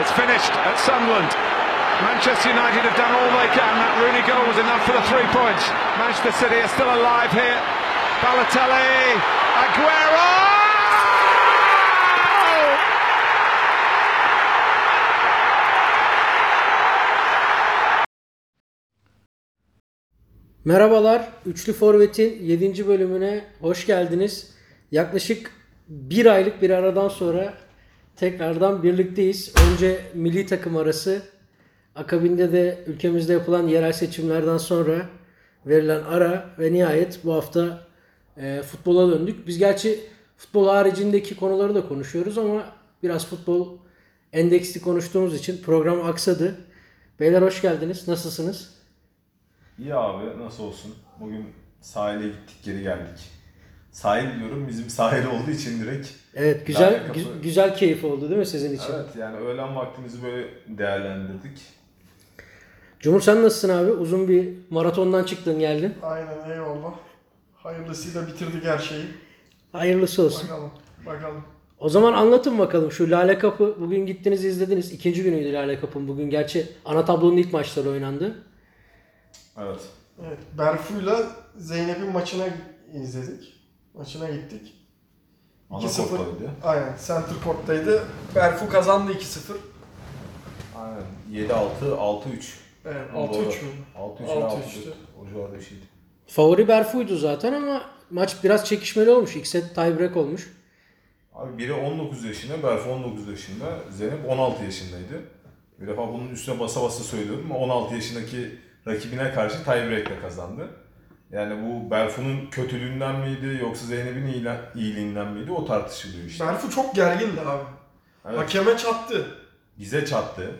It's finished at Sunderland. Manchester United have done all they can. That Rooney goal was enough for the three points. Manchester City are still alive here. Balotelli, Aguero! Merhabalar, Üçlü Forvet'in 7. bölümüne hoş geldiniz. Yaklaşık bir aylık bir aradan sonra tekrardan birlikteyiz. Önce milli takım arası, akabinde de ülkemizde yapılan yerel seçimlerden sonra verilen ara ve nihayet bu hafta e, futbola döndük. Biz gerçi futbol haricindeki konuları da konuşuyoruz ama biraz futbol endeksli konuştuğumuz için program aksadı. Beyler hoş geldiniz. Nasılsınız? İyi abi nasıl olsun? Bugün sahile gittik geri geldik. Sahil diyorum bizim sahil olduğu için direkt. Evet güzel kapı. gü- güzel keyif oldu değil mi sizin için? Evet yani öğlen vaktimizi böyle değerlendirdik. Cumhur sen nasılsın abi? Uzun bir maratondan çıktın geldin. Aynen eyvallah. Hayırlısıyla bitirdik her şeyi. Hayırlısı olsun. Bakalım. Bakalım. O zaman anlatın bakalım şu Lale Kapı bugün gittiniz izlediniz. İkinci günüydü Lale Kapı'nın bugün. Gerçi ana tablonun ilk maçları oynandı. Evet. Evet. Berfu'yla Zeynep'in maçına izledik. Maçına gittik. Ana 2-0. korttaydı. Aynen. Center Court'taydı. Berfu kazandı 2-0. Aynen. 7-6, 6-3. Evet. Doğru. 6-3 mü? 6-3 6-3'tü. 6-3. O civarda bir şeydi. Favori Berfu'ydu zaten ama maç biraz çekişmeli olmuş. İlk set tiebreak olmuş. Abi biri 19 yaşında, Berfu 19 yaşında, Zeynep 16 yaşındaydı. Bir defa bunun üstüne basa basa söylüyorum ama 16 yaşındaki rakibine karşı tiebreak'le kazandı. Yani bu Berfu'nun kötülüğünden miydi yoksa Zeynep'in iyiliğinden miydi o tartışılıyor işte. Berfu çok gergindi abi. Evet, Hakeme çattı. bize çattı.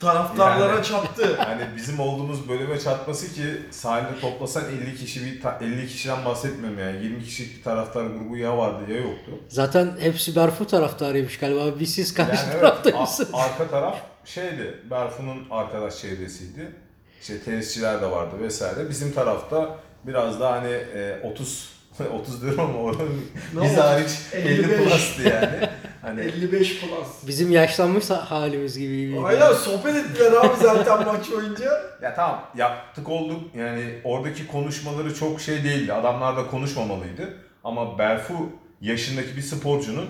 Taraftarlara Yani. çattı. Yani bizim olduğumuz bölüme çatması ki sahilde toplasan 50 kişi bir ta- 50 kişiden bahsetmiyorum yani 20 kişilik bir taraftar grubu ya vardı ya yoktu. Zaten hepsi Berfu taraftarıymış galiba. Biz siz karşı Yani evet, taraftaymışsınız. a- arka taraf şeydi, Berfu'nun arkadaş çevresiydi. İşte tenisçiler de vardı vesaire. Bizim tarafta biraz daha hani e, 30 30 diyorum ama oranın Ne biz hariç 50 55. plus'tı yani. Hani 55 plus. Bizim yaşlanmış halimiz gibi. Aynen sohbet ettiler abi zaten maç boyunca. ya tamam yaptık olduk yani oradaki konuşmaları çok şey değildi. Adamlar da konuşmamalıydı. Ama Berfu yaşındaki bir sporcunun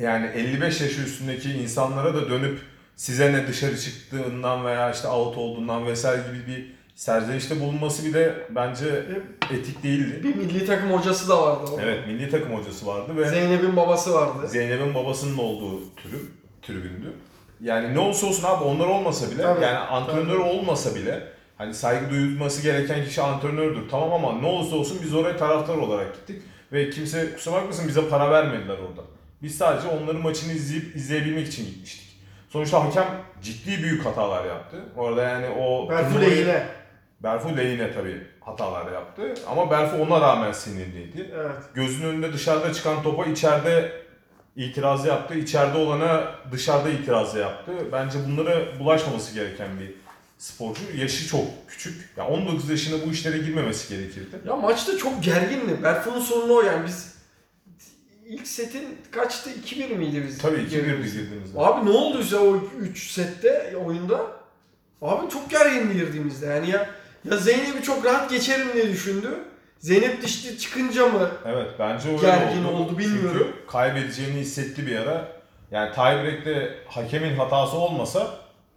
yani 55 yaş üstündeki insanlara da dönüp size ne dışarı çıktığından veya işte out olduğundan vesaire gibi bir serzenişte bulunması bile bence etik değildi. Bir milli takım hocası da vardı. orada. Evet milli takım hocası vardı ve Zeynep'in babası vardı. Zeynep'in babasının olduğu tribün, tribündü. Yani ne olursa olsun abi onlar olmasa bile Tabii, yani antrenör tabii. olmasa bile hani saygı duyulması gereken kişi antrenördür tamam ama ne olursa olsun biz oraya taraftar olarak gittik ve kimse kusura bakmasın bize para vermediler orada. Biz sadece onların maçını izleyip izleyebilmek için gitmiştik. Sonuçta hakem ciddi büyük hatalar yaptı. Orada yani o Berfu turnuvayı-. Berfu lehine tabii hatalar yaptı ama Berfu ona rağmen sinirliydi Evet. gözünün önünde dışarıda çıkan topa içeride itiraz yaptı. İçeride olana dışarıda itiraz yaptı. Bence bunlara bulaşmaması gereken bir sporcu. Yaşı çok küçük. Ya 19 yaşında bu işlere girmemesi gerekirdi. Ya maçta çok gergindi. Berfu'nun sorunu o yani biz ilk setin kaçtı? 2-1 miydi biz? Tabii 2-1'di girdiğimizde? girdiğimizde. Abi ne oldu bize o 3 sette oyunda? Abi çok gergindi girdiğimizde yani ya. Ya Zeynep'i çok rahat geçerim diye düşündü. Zeynep dişli çıkınca mı? Evet bence öyle Gergin oldu. oldu, bilmiyorum. Çünkü kaybedeceğini hissetti bir ara. Yani tiebreak'te hakemin hatası olmasa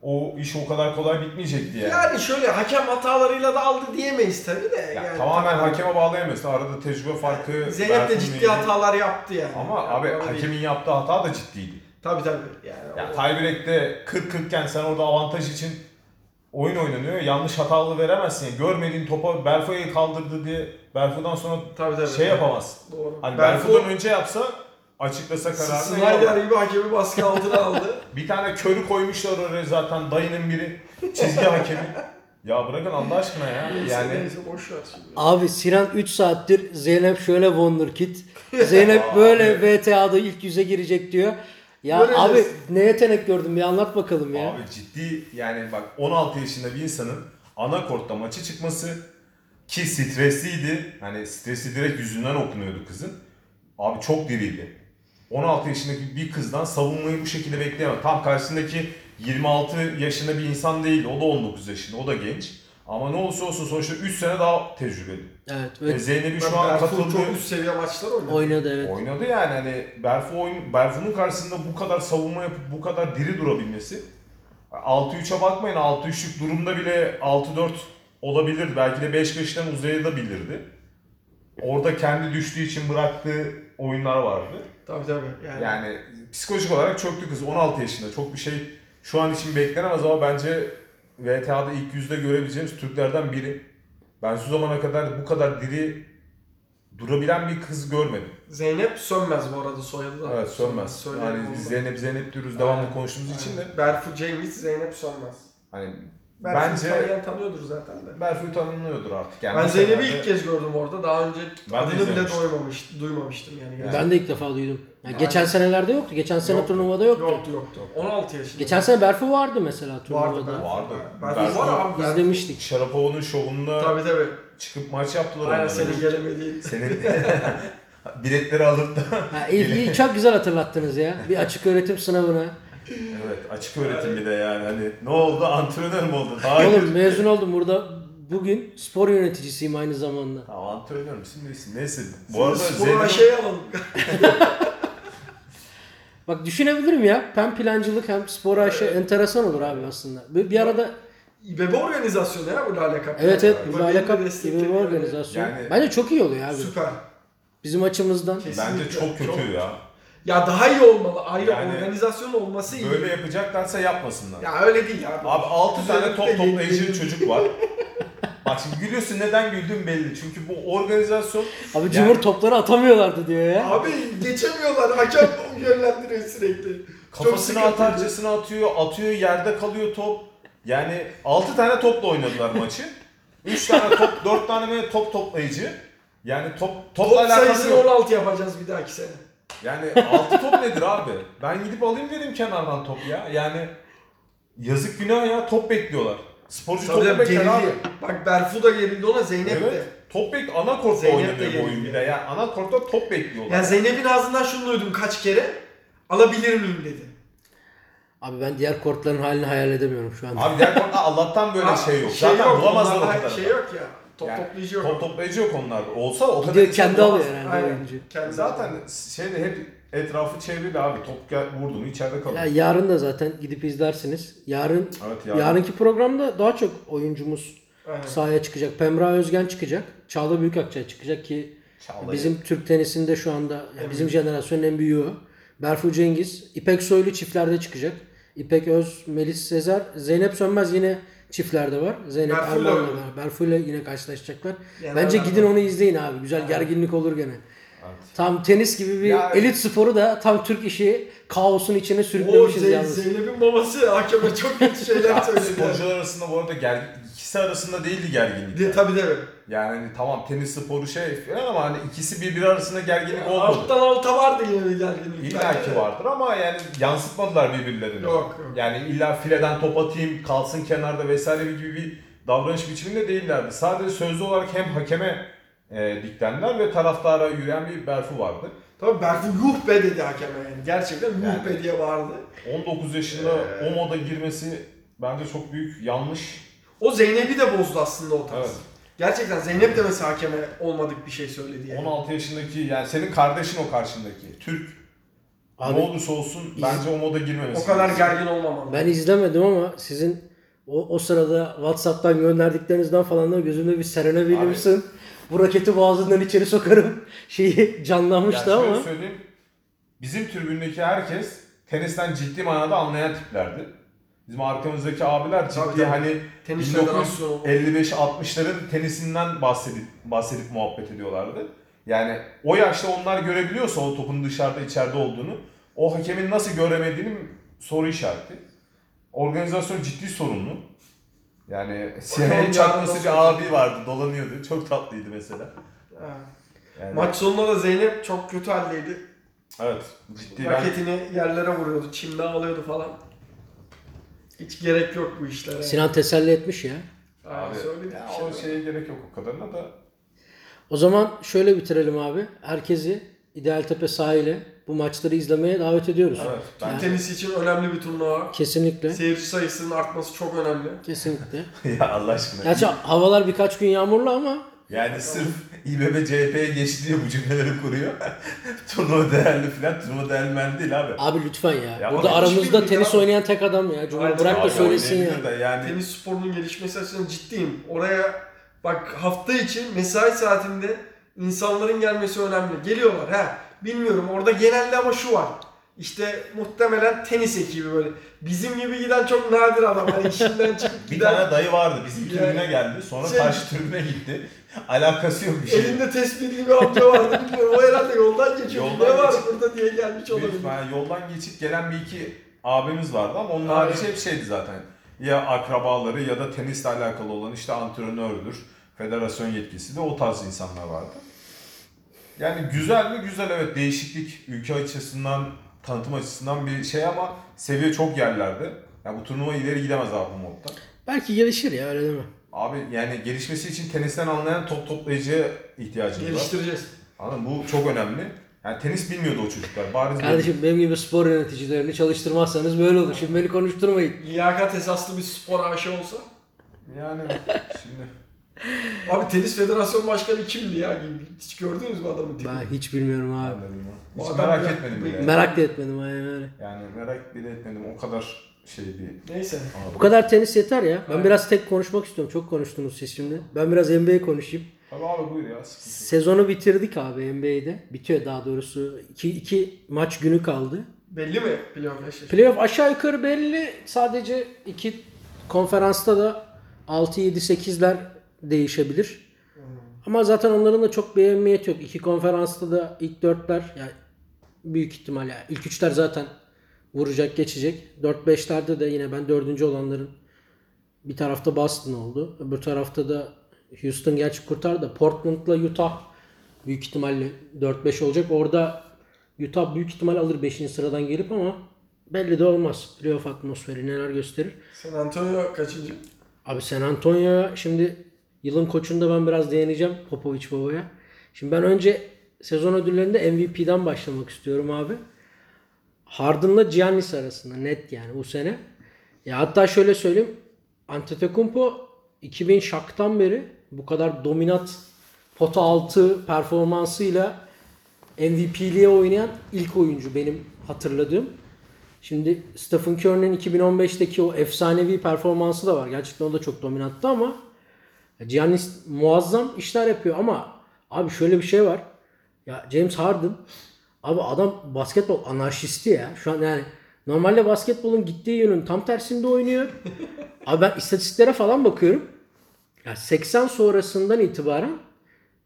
o iş o kadar kolay bitmeyecekti yani. Yani şöyle hakem hatalarıyla da aldı diyemeyiz tabii de. Ya yani tamamen tabii. hakeme bağlayamayız. Arada tecrübe farkı. Zeynep de ciddi iyiliği. hatalar yaptı yani. Ama Yani abi öyle değil. hakemin yaptığı hata da ciddiydi. Tabii tabii. Yani Ya o- tiebreak'te 40-40 iken sen orada avantaj için oyun oynanıyor. Yanlış hatalı veremezsin. Yani görmediğin topa Berfu'yu kaldırdı diye Berfu'dan sonra tabii tabii. şey yapamaz. Doğru. Hani Berfu, Berfu'dan önce yapsa açıklasa kararını Snyder gibi hakemi baskı altına aldı. Bir tane körü koymuşlar oraya zaten dayının biri. Çizgi hakemi. Ya bırakın Allah aşkına ya. Yani neyse boş ver şimdi. Abi Sinan 3 saattir Zeynep şöyle wonderkid. Zeynep böyle VTA'da ilk yüze girecek diyor. Ya Göreceğiz. abi ne yetenek gördün bir anlat bakalım ya. Abi ciddi yani bak 16 yaşında bir insanın ana kortta maçı çıkması ki stresliydi. Hani stresi direkt yüzünden okunuyordu kızın. Abi çok diriydi. 16 yaşındaki bir kızdan savunmayı bu şekilde bekleyemem. Tam karşısındaki 26 yaşında bir insan değil. O da 19 yaşında. O da genç. Ama ne olursa olsun sonuçta 3 sene daha tecrübeli. Evet. Ve Ve Zeynep'i şu an Berfu katıldığı... çok üst seviye maçlar oynadı. oynadı evet. Oynadı yani hani Berfu oyun Berfu'nun karşısında bu kadar savunma yapıp bu kadar diri durabilmesi 6-3'e bakmayın 6-3'lük durumda bile 6-4 olabilir. Belki de 5-5'ten uzayabilirdi. Orada kendi düştüğü için bıraktığı oyunlar vardı. Tabii tabii. Yani, Yani psikolojik olarak çöktü kız 16 yaşında. Çok bir şey şu an için beklenemez ama bence VTA'da ilk yüzde görebileceğimiz Türklerden biri. Ben şu zamana kadar bu kadar diri durabilen bir kız görmedim. Zeynep Sönmez bu arada soyadı da. Evet sönmez. Söyleyelim Yani. Zeynep Zeynep diyoruz devamlı konuştuğumuz için de. Berfu Cengiz Zeynep Sönmez. hani Berfu'yu bence tanıyan tanıyordur zaten de. Berfu tanınıyordur artık. Yani Ben Zeynep'i ilk kez gördüm orada. Daha önce Ben de adını bile izlemiştim. duymamış, duymamıştım yani. Yani. Ben de ilk defa duydum. Yani Aynen. geçen senelerde yoktu. Geçen sene Yoktu. turnuvada yoktu. Yoktu yoktu. 16 yaşında. Geçen sene Berfu vardı mesela turnuvada. vardı ben. Vardı. Berfu Berfu var abi. Berfu. İzlemiştik. Şarapova'nın şovunda Tabii tabii. çıkıp maç yaptılar. Aynen onlar. senin gelemediğin. Senin biletleri alıp da Ha, iyi, iyi, çok güzel hatırlattınız ya. Bir açık öğretim sınavına. Evet açık öğretim bir de yani hani ne oldu antrenör mü oldun? Hayır. Oğlum mezun oldum burada. Bugün spor yöneticisiyim aynı zamanda. Tamam antrenör müsün değilsin neyse. Bu arada Sporu Zeynep'in şey alalım. Bak düşünebilirim ya. Hem plancılık hem spor aşı enteresan olur abi aslında. Bir, bir arada İBB organizasyonu ya bu Lale Cup. evet evet İBB Lale Cup gibi bir yani. organizasyon. Yani- Bence çok iyi oluyor abi. Süper. Bizim açımızdan. bence Kesinlikle. çok kötü ya. Ya daha iyi olmalı. Ayrı Yani organizasyon olması iyi. Böyle yapacaklarsa yapmasınlar. Ya öyle değil abi. Abi 6 tane top toplayıcı çocuk var. Bak şimdi gülüyorsun neden güldüğün belli. Çünkü bu organizasyon Abi cumhur topları atamıyorlardı diyor ya. Abi geçemiyorlar. Hakem yönlendiriyor sürekli. Kafasına sıkıntı. atarcasına atıyor, atıyor yerde kalıyor top. Yani 6 tane topla oynadılar maçı. 3 tane top, 4 tane böyle top toplayıcı. Yani top topla Top alakalı sayısını yok. 16 yapacağız bir dahaki sene. Yani 6 top nedir abi? Ben gidip alayım dedim kenardan top ya. Yani yazık günah ya top bekliyorlar. Sporcu Tabii topu bekler abi. Bak Berfu da gerildi ona Zeynep Evet. de. Top bek ana kortta Zeynep de oynanıyor bu oyun bir de. Yani ana kortta top bekliyorlar. Ya Zeynep'in ağzından şunu duydum kaç kere. Alabilir miyim dedi. Abi ben diğer kortların halini hayal edemiyorum şu anda. Abi diğer kortta Allah'tan böyle Ha, şey yok. Zaten bulamazlar o onlarda kadar. Şey yok ya. Top Yani toplayıcı yok. Top toplayıcı yok onlarda. Olsa o kadar Gidiyor kendi alıyor herhalde Aynen. oyuncu. Kendi Zaten şeyde hep etrafı çevrili abi. Top gel, vurdu mu içeride kalıyor. Ya yarın da zaten gidip izlersiniz. Yarın, Evet, yarın. yarınki programda daha çok oyuncumuz Aynen. sahaya çıkacak. Pemra Özgen çıkacak. Çağla Büyükakçay çıkacak ki Çağla'yı. bizim Türk tenisinde şu anda yani bizim jenerasyonun en büyüğü. Berfu Cengiz, İpek Soylu çiftlerde çıkacak. İpek Öz, Melis Sezer, Zeynep Sönmez yine çiftlerde var. Zeynep Berfu'yla Erman'la oynuyor. var. Berfu'yla yine karşılaşacaklar. Genel Bence gidin onu izleyin abi. Güzel gerginlik olur gene. Evet. Tam tenis gibi bir Ya- elit sporu da tam Türk işi kaosun içine O sürüklemişiz Zey- yalnız. Zeynep'in babası hakeme çok kötü şeyler söyledi. sporcular arasında bu arada gergin, ikisi arasında değildi gerginlik. De, tabii tabii. Yani hani tamam tenis sporu şey falan ama hani ikisi birbiri arasında gerginlik olmadı. Alttan alta vardı yine bir gerginlik. İlla ki vardır ama yani yansıtmadılar birbirlerini. Yok, yok. Yani illa fileden top atayım, kalsın kenarda vesaire gibi bir davranış biçiminde değillerdi. Sadece sözlü olarak hem hakeme e, diklendiler ve taraftara yürüyen bir Berfu vardı. Tabii Berfu yuh be dedi hakeme yani. Gerçekten yuh Yani- be diye bağırdı. 19 yaşında Ee, o moda girmesi bence çok büyük yanlış. O Zeynep'i de bozdu aslında o tarz. Evet. Gerçekten Zeynep de mesela hakeme olmadık bir şey söyledi yani. 16 yaşındaki yani senin kardeşin o karşındaki. Türk. Abi, ne olursa olsun bence o moda girmemesi. O kadar gerekiyor. gergin olmamalı. Ben izlemedim ama sizin o, o sırada Whatsapp'tan gönderdiklerinizden falan da gözümde bir Serena Williams'ın bu raketi boğazından içeri sokarım şeyi canlanmıştı Yani ama söyleyeyim. Bizim tribündeki herkes tenisten ciddi manada anlayan tiplerdi. Bizim arkamızdaki abiler ciddi Tabii, tabii. hani Tenis federasyonu. 1955-60'ların tenisinden bahsedip, bahsedip muhabbet ediyorlardı. Yani o yaşta onlar görebiliyorsa o topun dışarıda içeride olduğunu o hakemin nasıl göremediğini soru işareti. Organizasyon ciddi sorunlu. Yani siyahet çakması bir abi vardı dolanıyordu. Çok tatlıydı mesela. Ha. Yani, Maç sonunda da Zeynep çok kötü haldeydi. Evet. Ciddi ben Raketini yerlere vuruyordu, çimden alıyordu falan. Hiç gerek yok bu işlere. Sinan teselli etmiş ya. Abi, söyledik ya bir şey o şeye gerek yok o kadarına da. O zaman şöyle bitirelim abi. Herkesi İdealtepe sahile bu maçları izlemeye davet ediyoruz. Evet, ben Tenis için önemli bir turnuva. Kesinlikle. Seyirci sayısının artması çok önemli. Kesinlikle. ya Allah aşkına. Gerçi havalar birkaç gün yağmurlu ama Yani sırf İBB CHP'ye geçti diye bu cümleleri kuruyor. turnuva değerli falan. Turnuva değerli men değil abi. abi lütfen ya. Ya Burada aramızda tenis bilgi oynayan tek adam ya. Cumhur Aynen. bırak da Abi söylesin ya. de yani Tenis sporunun gelişmesi açısından ciddiyim. Oraya bak hafta içi mesai saatinde insanların gelmesi önemli. Geliyorlar ha. Bilmiyorum orada genelde ama şu var. İşte muhtemelen tenis ekibi böyle. Bizim gibi giden çok nadir adam. Hani işinden çıkıp bir giden. tane dayı vardı bizim Yani- tribüne geldi. Sonra Şey- karşı tribüne gitti. Alakası yok bir şey. Elinde tespitli bir amca vardı bilmiyorum. O herhalde yoldan geçiyor. Yoldan ne var geçip- burada diye gelmiş Büyük olabilir. ihtimalle yoldan geçip gelen bir iki abimiz vardı ama onun harici hep şeydi zaten. Ya akrabaları ya da tenisle alakalı olan işte antrenördür, federasyon yetkisi de o tarz insanlar vardı. Yani güzel mi? Güzel evet değişiklik ülke açısından, tanıtım açısından bir şey ama seviye çok yerlerde. Ya bu turnuva ileri gidemez abi bu modda. Belki gelişir ya öyle deme. Abi yani gelişmesi için tenisten anlayan top toplayıcıya ihtiyacımız var. Geliştireceğiz. Anladın mı? Bu çok önemli. Yani tenis bilmiyordu o çocuklar. Bariz Kardeşim benim gibi spor yöneticilerini çalıştırmazsanız böyle olur. Şimdi beni konuşturmayın. Liyakat esaslı bir spor aşı olsa. Yani şimdi Abi tenis federasyon başkanı kimdi ya? Hiç gördünüz mü tipini? Ben hiç bilmiyorum abi. Anladım Hiç merak ya- etmedim bile. Merak da etmedim aynen öyle. Yani merak bile etmedim. O kadar şey bir... Neyse. Bu kadar tenis yeter ya. Ben Aynen. biraz tek konuşmak istiyorum. Çok konuştunuz siz şimdi. Ben biraz NBA konuşayım. Tabii abi buyur ya. sıkıntı. Sezonu bitirdik abi NBA'de. Bitiyor daha doğrusu. İki, iki maç günü kaldı. Belli mi playoff eşleşmesi? Playoff aşağı yukarı belli. Sadece iki konferansta da 6-7-8'ler değişebilir. Ama zaten onların da çok bir yok. İki konferansta da ilk dörtler yani büyük ihtimal yani ilk üçler zaten vuracak geçecek. 4-5'lerde de yine ben dördüncü olanların bir tarafta Boston oldu. Öbür tarafta da Houston gerçi kurtardı. da Portland'la Utah büyük ihtimalle 4-5 olacak. Orada Utah büyük ihtimal alır 5. sıradan gelip ama belli de olmaz. Playoff atmosferi neler gösterir. San Antonio kaçıncı? Abi San Antonio şimdi yılın koçunda ben biraz değineceğim Popovic babaya. Şimdi ben önce sezon ödüllerinde MVP'den başlamak istiyorum abi. Harden'la Giannis arasında net yani bu sene. Ya hatta şöyle söyleyeyim. Antetokounmpo 2000 şaktan beri bu kadar dominant pota altı performansıyla MVP'liğe oynayan ilk oyuncu benim hatırladığım. Şimdi Stephen Curry'nin 2015'teki o efsanevi performansı da var. Gerçekten o da çok dominanttı ama Giannis muazzam işler yapıyor ama abi şöyle bir şey var. Ya James Harden abi adam basketbol anarşisti ya. Şu an yani normalde basketbolun gittiği yönün tam tersinde oynuyor. abi ben istatistiklere falan bakıyorum. Ya 80 sonrasından itibaren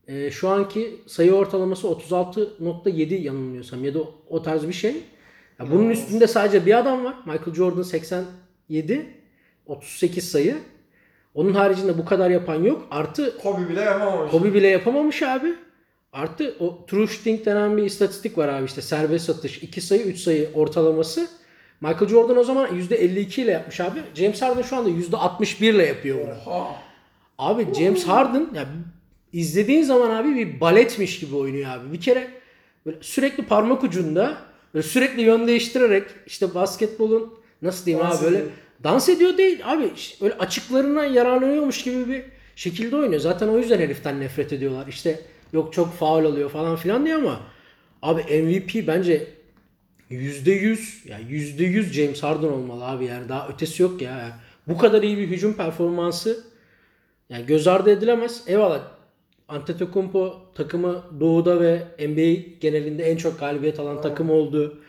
e, şu anki sayı ortalaması 36.7 yanılmıyorsam ya da o, o tarz bir şey. Ya bunun üstünde sadece bir adam var. Michael Jordan 87 38 sayı. Onun haricinde bu kadar yapan yok. Artı Kobe bile yapamamış. Kobe bile yapamamış abi. Artı o true shooting denen bir istatistik var abi işte serbest atış 2 sayı 3 sayı ortalaması. Michael Jordan o zaman %52 ile yapmış abi. James Harden şu anda %61 ile yapıyor bunu. Oha. Abi James Harden ya izlediğin zaman abi bir baletmiş gibi oynuyor abi. Bir kere böyle sürekli parmak ucunda böyle sürekli yön değiştirerek işte basketbolun nasıl diyeyim Dans abi böyle ediyor. dans ediyor değil abi öyle açıklarından yararlanıyormuş gibi bir şekilde oynuyor. Zaten o yüzden heriften nefret ediyorlar. İşte yok çok faul alıyor falan filan diyor ama abi MVP bence %100 ya %100 James Harden olmalı abi yani daha ötesi yok ya. Bu kadar iyi bir hücum performansı yani göz ardı edilemez. Eyvallah. Antetokounmpo takımı Doğu'da ve NBA genelinde en çok galibiyet alan takım oldu.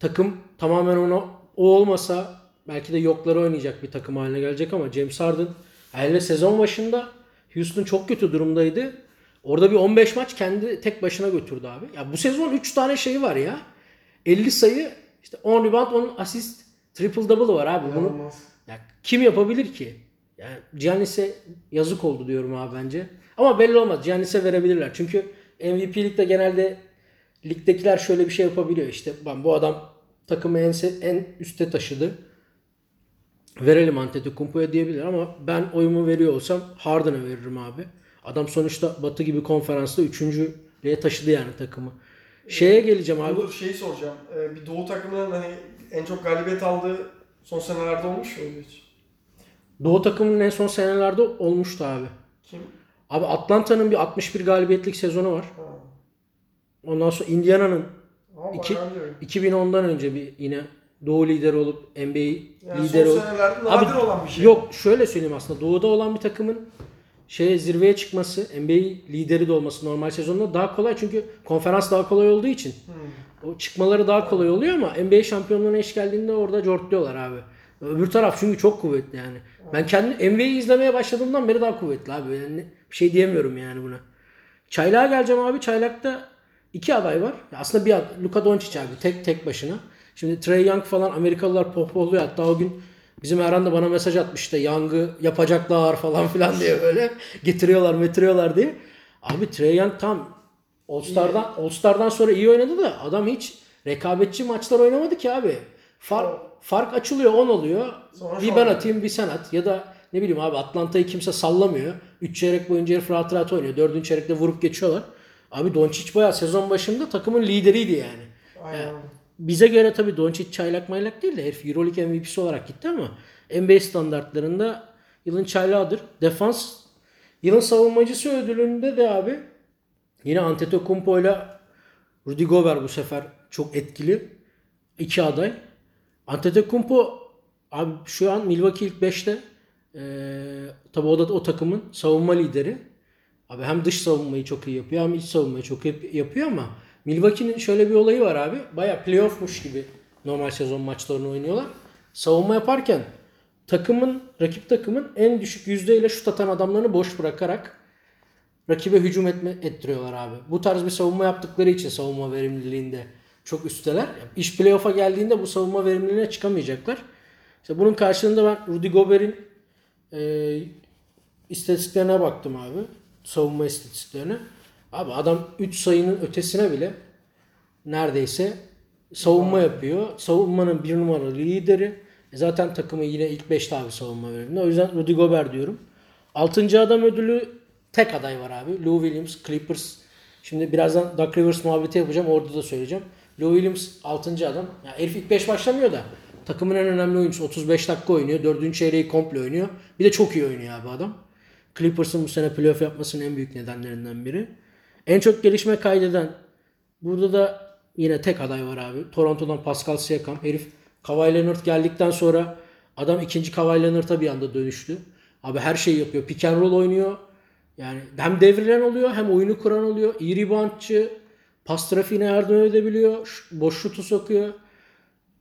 Takım tamamen ona o olmasa belki de yokları oynayacak bir takım haline gelecek ama James Harden hele sezon başında Houston çok kötü durumdaydı. Orada bir 15 maç kendi tek başına götürdü abi. Ya bu sezon 3 tane şeyi var ya. 50 sayı, işte 10 rebound, 10 asist, triple double var abi. Bunu ya kim yapabilir ki? Yani Giannis'e yazık oldu diyorum abi bence. Ama belli olmaz. Giannis'e verebilirler. Çünkü MVP'likte genelde ligdekiler şöyle bir şey yapabiliyor. İşte ben bu adam takımı en, en üste taşıdı. Verelim Antetokounmpo'ya diyebilir ama ben oyumu veriyor olsam Harden'a veririm abi. Adam sonuçta Batı gibi konferansta üçüncülüğe taşıdı yani takımı. Şeye geleceğim abi. Dur şeyi soracağım. Ee, bir Doğu takımının hani en çok galibiyet aldığı son senelerde olmuş muydu hiç? Doğu takımının en son senelerde olmuştu abi. Kim? Abi Atlanta'nın bir 61 galibiyetlik sezonu var. Ha. Ondan sonra Indiana'nın İki- bayağı diyorum. 2010'dan önce bir yine Doğu lideri olup NBA Yani lideri son olup senelerde Abi, olan bir şey. Yok şöyle söyleyeyim aslında Doğu'da olan bir takımın şeye zirveye çıkması, NBA lideri de olması normal sezonda daha kolay çünkü konferans daha kolay olduğu için. Hmm. O çıkmaları daha kolay oluyor ama NBA şampiyonluğuna iş geldiğinde orada cortluyorlar abi. Öbür taraf çünkü çok kuvvetli yani. Ben kendi NBA'yi izlemeye başladığımdan beri daha kuvvetli abi. Yani bir şey diyemiyorum yani buna. Çaylak'a geleceğim abi. Çaylak'ta iki aday var. Aslında bir aday. Luka Doncic abi. Tek tek başına. Şimdi Trey Young falan Amerikalılar pohpohluyor. Hatta o gün bizim Erhan da bana mesaj atmıştı. Young'ı yapacaklar falan filan diye böyle. Getiriyorlar metiriyorlar diye. Abi Trey Young tam All-Star'dan, All-Star'dan sonra iyi oynadı da adam hiç rekabetçi maçlar oynamadı ki abi. Fark, fark açılıyor 10 oluyor. Sonra bir ben atayım bir sen at. Ya da ne bileyim abi Atlanta'yı kimse sallamıyor. 3 çeyrek boyunca herif rahat rahat oynuyor. 4. çeyrekte vurup geçiyorlar. Abi Doncic bayağı sezon başında takımın lideriydi yani. Aynen. Bize göre tabii Doncic çaylak maylak değil de herif Euroleague MVP'si olarak gitti ama NBA standartlarında yılın çaylağıdır. Defans yılın savunmacısı ödülünde de abi yine Antetokounmpo ile Rudy Gobert bu sefer çok etkili. iki aday. Antetokounmpo abi şu an Milwaukee ilk 5'te. Ee, tabii o da o takımın savunma lideri. Abi hem dış savunmayı çok iyi yapıyor hem iç savunmayı çok iyi yapıyor ama Milwaukee'nin şöyle bir olayı var abi. Baya playoffmuş gibi normal sezon maçlarını oynuyorlar. Savunma yaparken takımın, rakip takımın en düşük yüzdeyle şut atan adamlarını boş bırakarak rakibe hücum etme, ettiriyorlar abi. Bu tarz bir savunma yaptıkları için savunma verimliliğinde çok üsteler. İş playoff'a geldiğinde bu savunma verimliliğine çıkamayacaklar. İşte bunun karşılığında ben Rudy Gobert'in e, istatistiklerine baktım abi. Savunma istatistiklerine. Abi adam 3 sayının ötesine bile neredeyse savunma yapıyor. Savunmanın bir numaralı lideri. E zaten takımı yine ilk 5'te abi savunma veriminde. O yüzden Rudy Gobert diyorum. 6. adam ödülü tek aday var abi. Lou Williams, Clippers. Şimdi birazdan Doug Rivers muhabbeti yapacağım. Orada da söyleyeceğim. Lou Williams 6. adam. Ya herif ilk 5 başlamıyor da. Takımın en önemli oyuncusu. 35 dakika oynuyor. 4. çeyreği komple oynuyor. Bir de çok iyi oynuyor abi adam. Clippers'ın bu sene playoff yapmasının en büyük nedenlerinden biri. En çok gelişme kaydeden burada da yine tek aday var abi. Toronto'dan Pascal Siakam. Herif Kawhi Leonard geldikten sonra adam ikinci Kawhi Leonard'a bir anda dönüştü. Abi her şeyi yapıyor. Pick and roll oynuyor. Yani hem devrilen oluyor hem oyunu kuran oluyor. İyi reboundçı. Pas trafiğine yardım edebiliyor. Boş şutu sokuyor.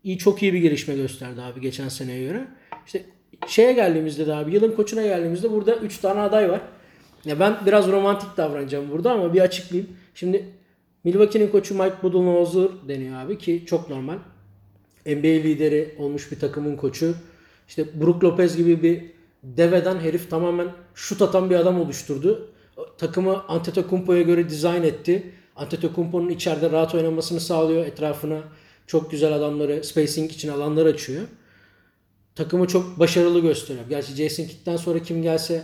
İyi çok iyi bir gelişme gösterdi abi geçen seneye göre. İşte şeye geldiğimizde de abi yılın koçuna geldiğimizde burada 3 tane aday var. Ya ben biraz romantik davranacağım burada ama bir açıklayayım. Şimdi Milwaukee'nin koçu Mike Budenholzer deniyor abi ki çok normal. NBA lideri olmuş bir takımın koçu. İşte Brook Lopez gibi bir deveden herif tamamen şut atan bir adam oluşturdu. Takımı Antetokounmpo'ya göre dizayn etti. Antetokounmpo'nun içeride rahat oynamasını sağlıyor. Etrafına çok güzel adamları, spacing için alanlar açıyor. Takımı çok başarılı gösteriyor. Gerçi Jason Kidd'den sonra kim gelse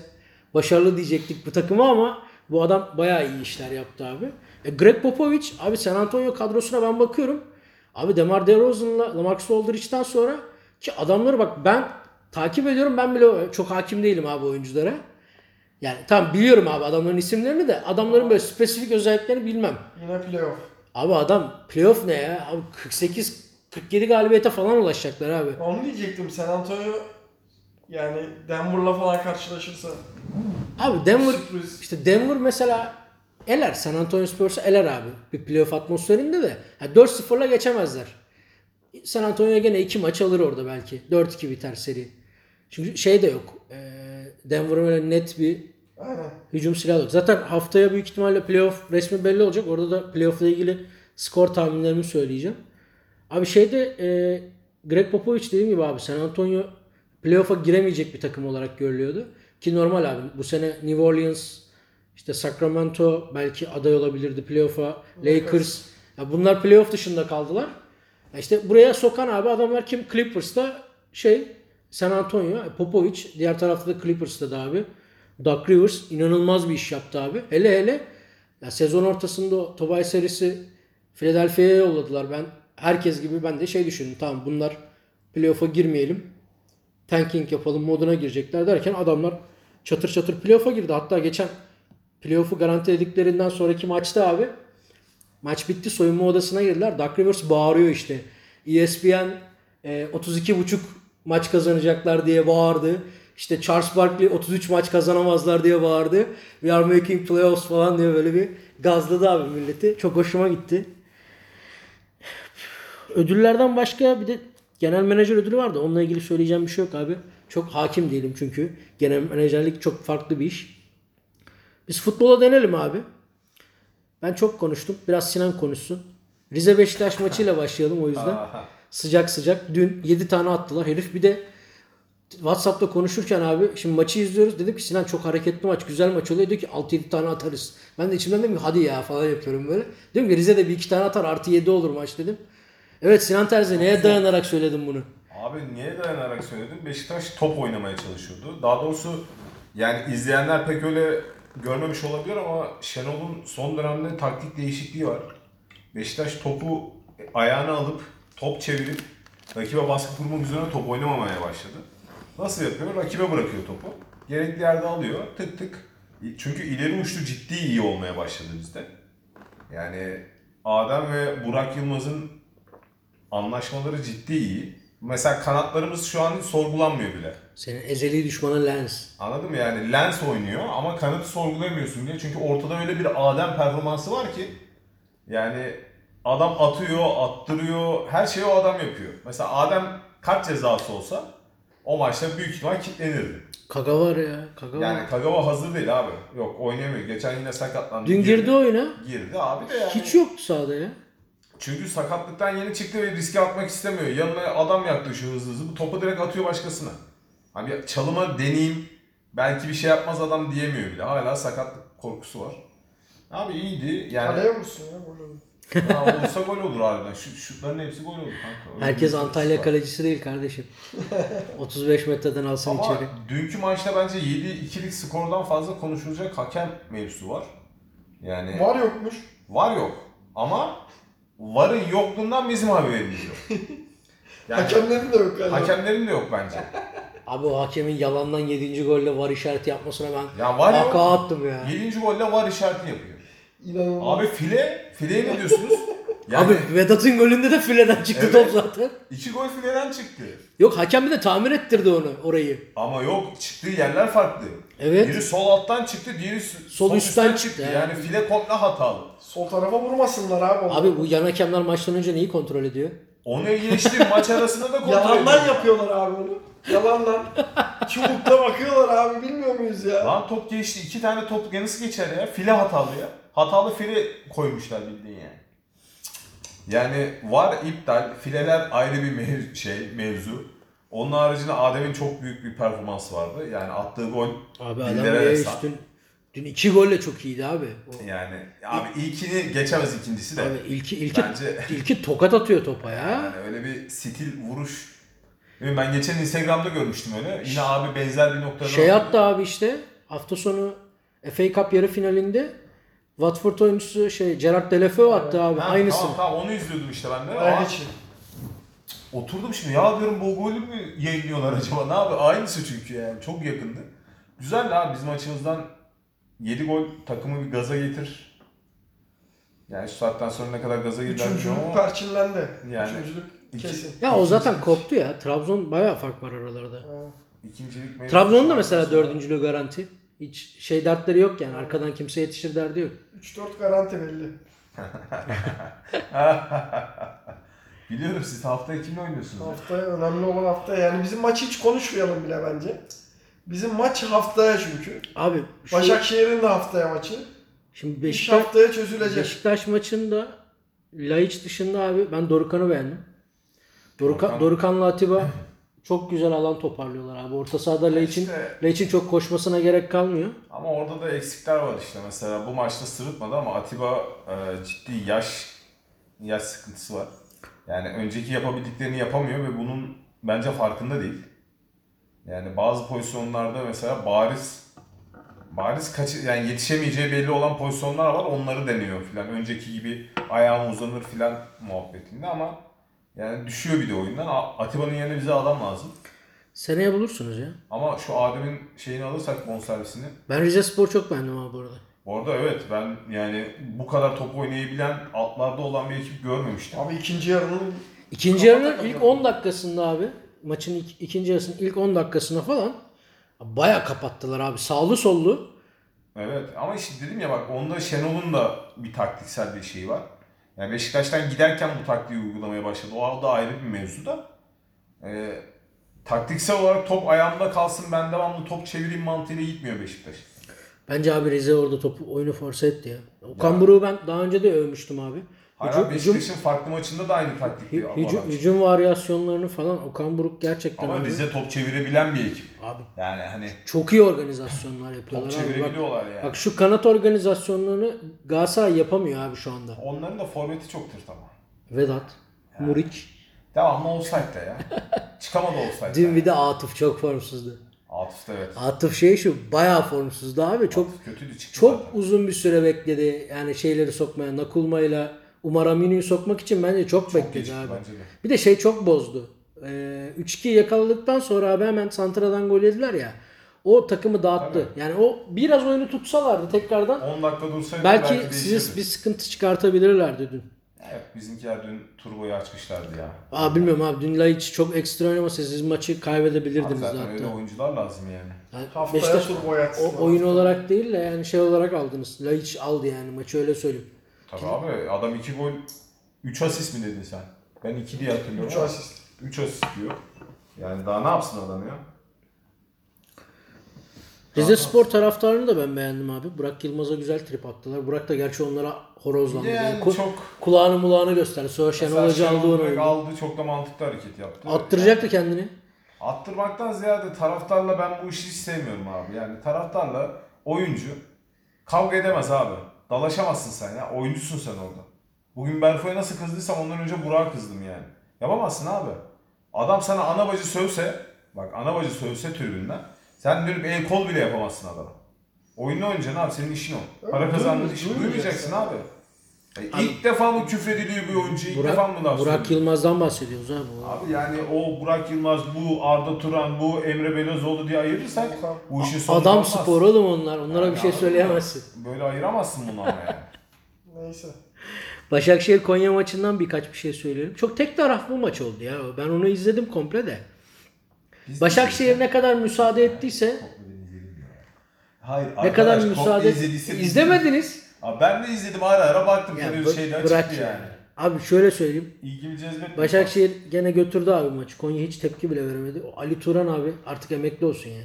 başarılı diyecektik bu takıma ama bu adam bayağı iyi işler yaptı abi. E, Greg Popovich abi San Antonio kadrosuna ben bakıyorum. Abi DeMar DeRozan'la Lamarcus Aldridge'den sonra ki adamları bak ben takip ediyorum ben bile çok hakim değilim abi oyunculara. Yani tamam biliyorum abi adamların isimlerini de adamların böyle spesifik özelliklerini bilmem. Yine playoff. Abi adam playoff ne ya? Abi 48 47 galibiyete falan ulaşacaklar abi. Onu diyecektim. San Antonio yani Denver'la falan karşılaşırsa. Abi Denver Sürpriz. işte Denver mesela eler San Antonio Spurs'u eler abi. Bir playoff atmosferinde de. Ha, 4-0'la geçemezler. San Antonio gene 2 maç alır orada belki. 4-2 biter seri. Çünkü şey de yok. Ee, Denver'ın öyle net bir Aynen. hücum silahı yok. Zaten haftaya büyük ihtimalle playoff resmi belli olacak. Orada da playoff'la ilgili skor tahminlerimi söyleyeceğim. Abi şeyde e, Greg Popovich dediğim gibi abi San Antonio playoff'a giremeyecek bir takım olarak görülüyordu. Ki normal abi. Bu sene New Orleans, işte Sacramento belki aday olabilirdi playoff'a. Lakers. Ya bunlar playoff dışında kaldılar. Ya işte buraya sokan abi adamlar kim? Clippers'ta şey San Antonio, Popovich. Diğer tarafta da Clippers'ta da abi. Doug Rivers inanılmaz bir iş yaptı abi. Hele hele ya sezon ortasında o Tobias serisi Philadelphia'ya yolladılar. Ben herkes gibi ben de şey düşündüm. Tamam bunlar playoff'a girmeyelim. Tanking yapalım moduna girecekler derken adamlar çatır çatır playoff'a girdi. Hatta geçen playoff'u garantilediklerinden sonraki maçta abi maç bitti soyunma odasına girdiler. Doug Rivers bağırıyor işte. E ESPN e, 32.5 maç kazanacaklar diye bağırdı. İşte Charles Barkley 33 maç kazanamazlar diye bağırdı. We are making playoffs falan diye böyle bir gazladı abi milleti. Çok hoşuma gitti. Ödüllerden başka bir de genel menajer ödülü vardı. Onunla ilgili söyleyeceğim bir şey yok abi. Çok hakim değilim çünkü. Genel menajerlik çok farklı bir iş. Biz futbola dönelim abi. Ben çok konuştum. Biraz Sinan konuşsun. Rize Beşiktaş maçıyla başlayalım o yüzden. Sıcak sıcak. Dün 7 tane attılar. Herif bir de WhatsApp'ta konuşurken abi şimdi maçı izliyoruz. Dedim ki Sinan çok hareketli maç, güzel maç oluyor. Diyor ki 6-7 tane atarız. Ben de içimden dedim ki hadi ya falan yapıyorum böyle. Diyorum ki Rize de bir iki tane atar artı 7 olur maç dedim. Evet Sinan Terzi neye dayanarak söyledim bunu? Abi niye dayanarak söyledim? Beşiktaş top oynamaya çalışıyordu. Daha doğrusu yani izleyenler pek öyle görmemiş olabilir ama Şenol'un son dönemde taktik değişikliği var. Beşiktaş topu ayağına alıp top çevirip rakibe baskı kurmak üzerine top oynamamaya başladı. Nasıl yapıyor? Rakibe bırakıyor topu. Gerekli yerde alıyor. Tık tık. Çünkü ileri uçlu ciddi iyi olmaya başladı bizde. Yani Adem ve Burak Yılmaz'ın anlaşmaları ciddi iyi. Mesela kanatlarımız şu an sorgulanmıyor bile. Senin ezeli düşmanın Lens. Anladın mı yani? Lens oynuyor ama kanatı sorgulamıyorsun diye. Çünkü ortada öyle bir Adem performansı var ki yani adam atıyor, attırıyor, her şeyi o adam yapıyor. Mesela Adem kaç cezası olsa o maçta büyük ihtimal kilitlenirdi. Kaga var ya. Kaga var. Yani Kagawa hazır değil abi. Yok oynayamıyor. Geçen yine sakatlandı. Dün girdi oyuna. Girdi abi de yani. Hiç yoktu sahada ya. Çünkü sakatlıktan yeni çıktı ve riske atmak istemiyor. Yanına adam yaklaşıyor hızlı hızlı. Bu topu direkt atıyor başkasına. Hani çalıma deneyeyim. Belki bir şey yapmaz adam diyemiyor bile. Hala sakatlık korkusu var. Abi iyiydi. Yani Kaleye vursun ya bunu. ya olsa gol olur harbiden. Şu şutların hepsi gol olur kanka. Öyle Herkes Antalya var. kalecisi değil kardeşim. 35 metreden alsın Ama içeri. dünkü maçta bence 7-2'lik skordan fazla konuşulacak hakem mevzusu var. Yani Var yokmuş. var yok. Ama varın yokluğundan bizim haberimiz yok. Yani Hakemlerin de yok galiba. hakemlerin de yok bence. Abi o hakemin yalandan 7. golle var işareti yapmasına ben Ya var yok. attım ya. 7. golle var işareti yapıyor. İnanılmaz. Abi file, fileye ne diyorsunuz? Yani Abi Vedat'ın golünde de fileden çıktı Evet. top zaten. iki gol fileden çıktı. Yok hakem bir de tamir ettirdi onu orayı. Ama yok çıktığı yerler farklı. Evet. Biri sol alttan çıktı, diğeri s- sol, üstten üstten, çıktı yani. Yani file komple hatalı. Sol tarafa vurmasınlar abi. onu. Abi bu yan hakemler maçtan önce neyi kontrol ediyor? Onu geçti maç arasında da kontrol Yalandan ediyor. yapıyorlar abi onu. Yalandan. Çubukla bakıyorlar abi bilmiyor muyuz ya? Lan top geçti. iki tane top nasıl geçer ya? File hatalı ya. Hatalı file koymuşlar bildiğin yani. Yani var iptal. Fileler ayrı bir mev- şey mevzu. Onun haricinde Adem'in çok büyük bir performansı vardı. Yani attığı gol Abi adam dillere ya destan. dün, dün iki golle çok iyiydi abi. O- Yani abi ilkini geçemez ikincisi de. Abi ilki, ilki, Bence- ilki tokat atıyor topa ya. Yani öyle bir stil vuruş. Bilmiyorum, Ben geçen Instagram'da görmüştüm öyle. Yine abi benzer bir noktada. Şey attı abi işte hafta sonu FA Cup yarı finalinde Watford oyuncusu şey Gerard Deulofeu attı abi Ha, aynısı. Tamam tamam onu izliyordum işte ben de. Aa, için. Oturdum şimdi ya diyorum bu golü mü yayınlıyorlar acaba? Ne abi? Aynısı çünkü yani. Çok yakındı. Güzel abi bizim açımızdan 7 gol takımı bir gaza getir. Yani şu saatten sonra ne kadar gaza gider Üçüncülük bilmiyorum ama perçinlendi. Yani Üçüncülük kesin. Ya o zaten koptu ya. Trabzon bayağı fark var aralarında. Ha. ikincilik mevzusu Trabzon'un da mesela dördüncülüğü garanti. Hiç şey dertleri yok yani. Arkadan kimse yetişir derdi yok. 3-4 garanti belli. Biliyorum siz haftaya kimle oynuyorsunuz? Haftaya önemli olan hafta yani bizim maçı hiç konuşmayalım bile bence. Bizim maç haftaya çünkü. Abi şu, Başakşehir'in de haftaya maçı. şimdi İş Beşiktaş, haftaya çözülecek. Beşiktaş maçında Laiç dışında abi ben Dorukan'ı beğendim. Dorukan, Dorukhan- Dorukan'la Atiba çok güzel alan toparlıyorlar abi. Orta sahada Laiç'in İşte- Laiç'in çok koşmasına gerek kalmıyor. Ama orada da eksikler var işte. Mesela bu maçta sırıtmadı ama Atiba e, ciddi yaş yaş sıkıntısı var. Yani önceki yapabildiklerini yapamıyor ve bunun bence farkında değil. Yani bazı pozisyonlarda mesela bariz bariz kaçı, yani yetişemeyeceği belli olan pozisyonlar var. Onları deniyor filan. Önceki gibi ayağım uzanır filan muhabbetinde ama yani düşüyor bir de oyundan. Atiba'nın yerine bize adam lazım. Seneye bulursunuz ya. Ama şu Adem'in şeyini alırsak bonservisini. Ben Rize Spor çok beğendim abi bu arada. Bu arada evet ben yani bu kadar top oynayabilen altlarda olan bir ekip görmemiştim. Abi ikinci yarının İkinci yarının ilk 10 dakikasında abi maçın ilk, ikinci yarısının ilk 10 dakikasında falan baya kapattılar abi. Sağlı sollu. Evet ama işte dedim ya bak onda Şenol'un da bir taktiksel bir şeyi var. Yani Beşiktaş'tan giderken bu taktiği uygulamaya başladı. O da ayrı bir mevzu da. Ee, taktiksel olarak top ayağımda kalsın ben devamlı top çevireyim mantığıyla gitmiyor Beşiktaş. Bence abi Rize orada topu oyunu force etti ya. Okan Buruk'u ben daha önce de övmüştüm abi. Hala Beşiktaş'ın farklı maçında da aynı taktikli hü- hücum, hücum varyasyonlarını falan Okan Buruk gerçekten Ama abi, Rize top çevirebilen bir ekip. abi Yani hani çok iyi organizasyonlar top yapıyorlar. Bak, çevirebiliyorlar yani. bak şu kanat organizasyonlarını Galatasaray yapamıyor abi şu anda. Onların da forveti çok tırt ama. Vedat, Muriç, Devamlı offside'da ya. Çıkamadı offside'da. dün bir de Atıf çok formsuzdu. Atıf da evet. Atıf şey şu bayağı formsuzdu abi. Çok Atıf kötüydü çıktı çok zaten. uzun bir süre bekledi. Yani şeyleri sokmaya, Nakulmayla Umar Aminu'yu sokmak için bence çok, bekledi gecikti abi. bence de. Bir de şey çok bozdu. Ee, 3-2 yakaladıktan sonra abi hemen Santra'dan gol yediler ya. O takımı dağıttı. Yani o biraz oyunu tutsalardı tekrardan 10 dakika dursaydı belki, değişirdi. size bir sıkıntı çıkartabilirlerdi dün. Evet bizimkiler dün turboyu açmışlardı ya. Aa bilmiyorum abi dün Laiç çok ekstra oynamasa siz maçı Abi kaybedebilirdiniz zaten zaten. öyle oyuncular lazım yani. Yani Haftaya Beşiktaş turbo yatsın. o, oyun olarak değil de yani şey olarak aldınız. Laiç aldı yani maçı öyle söyleyeyim. Tabii abi adam 2 gol 3 asist mi dedin sen? Ben 2 diye hatırlıyorum. Üç asist. 3 asist diyor. Yani daha ne yapsın adam ya? Rize Spor taraftarını da ben beğendim abi. Burak Yılmaz'a güzel trip attılar. Burak da gerçi onlara horozlandı. Yani Yani ku- çok- kulağını mulağını gösterdi. Sonra Şenol Hoca aldı onu. aldı çok da mantıklı hareket yaptı. Attıracaktı kendini. Attırmaktan ziyade taraftarla ben bu işi hiç sevmiyorum abi. Yani taraftarla oyuncu kavga edemez abi. Dalaşamazsın sen ya. Oyuncusun sen orada. Bugün Berfo'ya nasıl kızdıysam ondan önce Burak'a kızdım yani. Yapamazsın abi. Adam sana ana bacı sövse, bak ana bacı sövse tribünden, sen dönüp el kol bile yapamazsın adama. Oyunu oynayacaksın abi senin işin o. Para kazandığın duymayacaksın, iş. Duymayacaksın duymayacaksın. abi. Ya ilk defa mı küfrediliyor bir oyuncu, ilk defa mı Burak, laf Burak söylüyor? Yılmaz'dan bahsediyoruz abi. O- Abi yani o Burak Yılmaz, bu Arda Turan, bu Emre Belözoğlu diye ayırırsak bu işin sonu Adam olmaz. spor oğlum onlar. Onlara Yani bir şey anladın mı? söyleyemezsin. Böyle ayıramazsın bunu ama yani. Neyse. Başakşehir Konya maçından birkaç bir şey söyleyelim. Çok tek taraflı maç oldu ya. Ben onu izledim komple de. Biz Başakşehir ne kadar müsaade ettiyse Hayır, ne kadar arkadaş, müsaade komple izlediyse biz- izlemediniz. Abi ben de izledim ara ara baktım Ya yani bı- şeyden bırak çıktı ya. yani. Abi şöyle söyleyeyim. İlgimi cezbetmedi. Başakşehir gene götürdü abi maçı. Konya hiç tepki bile veremedi. O Ali Turan abi artık emekli olsun ya.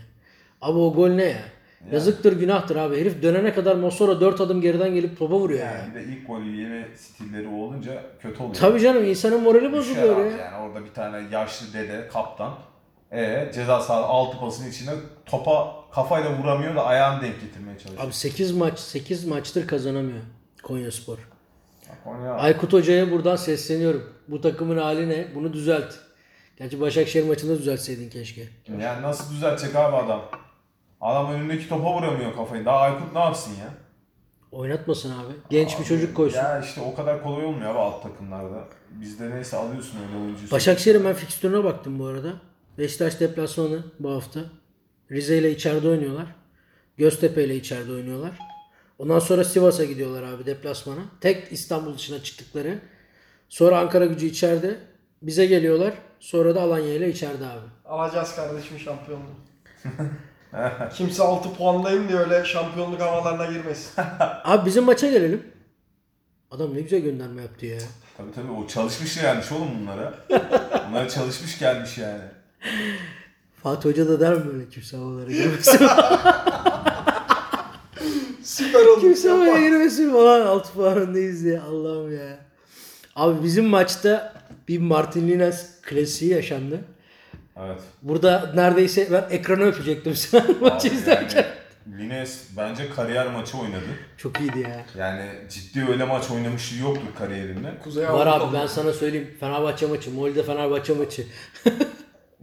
Abi o gol ne ya? Yazıktır günahtır abi. Herif dönene kadar Mossora 4 adım geriden gelip topa vuruyor ya. Yani bir de ilk golü yeme stilleri o olunca kötü oluyor. Tabii canım insanın morali Düşer bozuluyor abi ya. Yani orada bir tane yaşlı dede kaptan. E ceza sahası altı pasın içine topa kafayla vuramıyor da ayağını denk getirmeye çalışıyor. Abi 8 maç 8 maçtır kazanamıyor Konyaspor. Konya Aykut Hoca'ya buradan sesleniyorum. Bu takımın hali ne? Bunu düzelt. Gerçi Başakşehir maçında düzeltseydin keşke. Yani nasıl düzeltecek abi adam? Adam önündeki topa vuramıyor kafayı. Daha Aykut ne yapsın ya? Oynatmasın abi. Genç bir Abi, çocuk koysun. Ya işte o kadar kolay olmuyor abi alt takımlarda. Bizde neyse alıyorsun öyle oyuncuyu. Başakşehir'in ben fikstürüne baktım bu arada. Beşiktaş deplasmanı bu hafta. Rize ile içeride oynuyorlar. Göztepe ile içeride oynuyorlar. Ondan sonra Sivas'a gidiyorlar abi deplasmana. Tek İstanbul dışına çıktıkları. Sonra Ankara gücü içeride. Bize geliyorlar. Sonra da Alanya ile içeride abi. Alacağız kardeşim şampiyonluğu. Kimse 6 puandayım diye öyle şampiyonluk havalarına girmesin. Abi bizim maça gelelim. Adam ne güzel gönderme yaptı ya. Tabii tabii o çalışmış gelmiş oğlum bunlara. Bunlara çalışmış gelmiş yani. Fatih Hoca da der mi böyle kimse havalara girmesin? Süper oldu. kimse havaya Yapma. girmesin falan. Altı puanındayız diye. Allah'ım ya. Abi bizim maçta bir Martin Lines klasiği yaşandı. Evet. Burada neredeyse ben ekranı öpecektim sen maçı izlerken. yani Lines bence kariyer maçı oynadı. Çok iyiydi ya. Yani ciddi öyle maç oynamışlığı yoktur kariyerinde. Kuzey Var abi ben sana söyleyeyim. Fenerbahçe maçı. Molde Fenerbahçe maçı.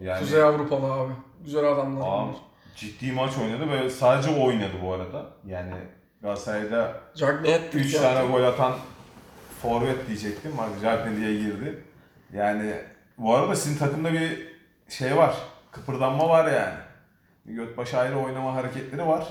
Yani Kuzey Avrupalı abi. Güzel adamlar. Abi, bunlar. ciddi maç oynadı ve sadece o oynadı bu arada. Yani Galatasaray'da Jack ne etti? 3 tane gol atan forvet diyecektim. Bak diye girdi. Yani bu arada sizin takımda bir şey var. Kıpırdanma var yani. Bir Götbaşı ayrı oynama hareketleri var.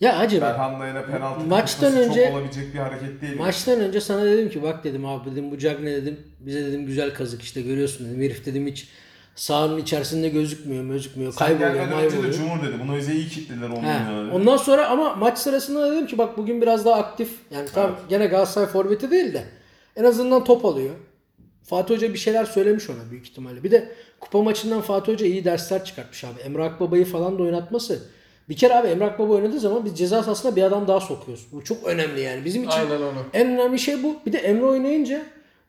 Ya hacı bak, Berhan'la yine penaltı Maçtan önce- çok olabilecek bir hareket değil. Maçtan önce sana dedim ki bak dedim abi dedim bu Cagne dedim bize dedim güzel kazık işte görüyorsun dedim. Herif dedim hiç sahanın içerisinde gözükmüyor gözükmüyor Sen kayboluyor gelmeden önce de mayboluyor. Cumhur dedi. Bunu bize iyi kitlediler 10 He. dedi. Ondan sonra ama maç sırasında dedim ki bak bugün biraz daha aktif. Yani tam gene Galatasaray forveti değil de en azından top alıyor. Fatih Hoca bir şeyler söylemiş ona büyük ihtimalle. Bir de kupa maçından Fatih Hoca iyi dersler çıkartmış abi. Emre Akbaba'yı falan da oynatması. Bir kere abi Emre Akbaba oynadığı zaman biz ceza sahasına bir adam daha sokuyoruz. Bu çok önemli yani. Bizim için Aynen öyle. en önemli şey bu. Bir de Emre oynayınca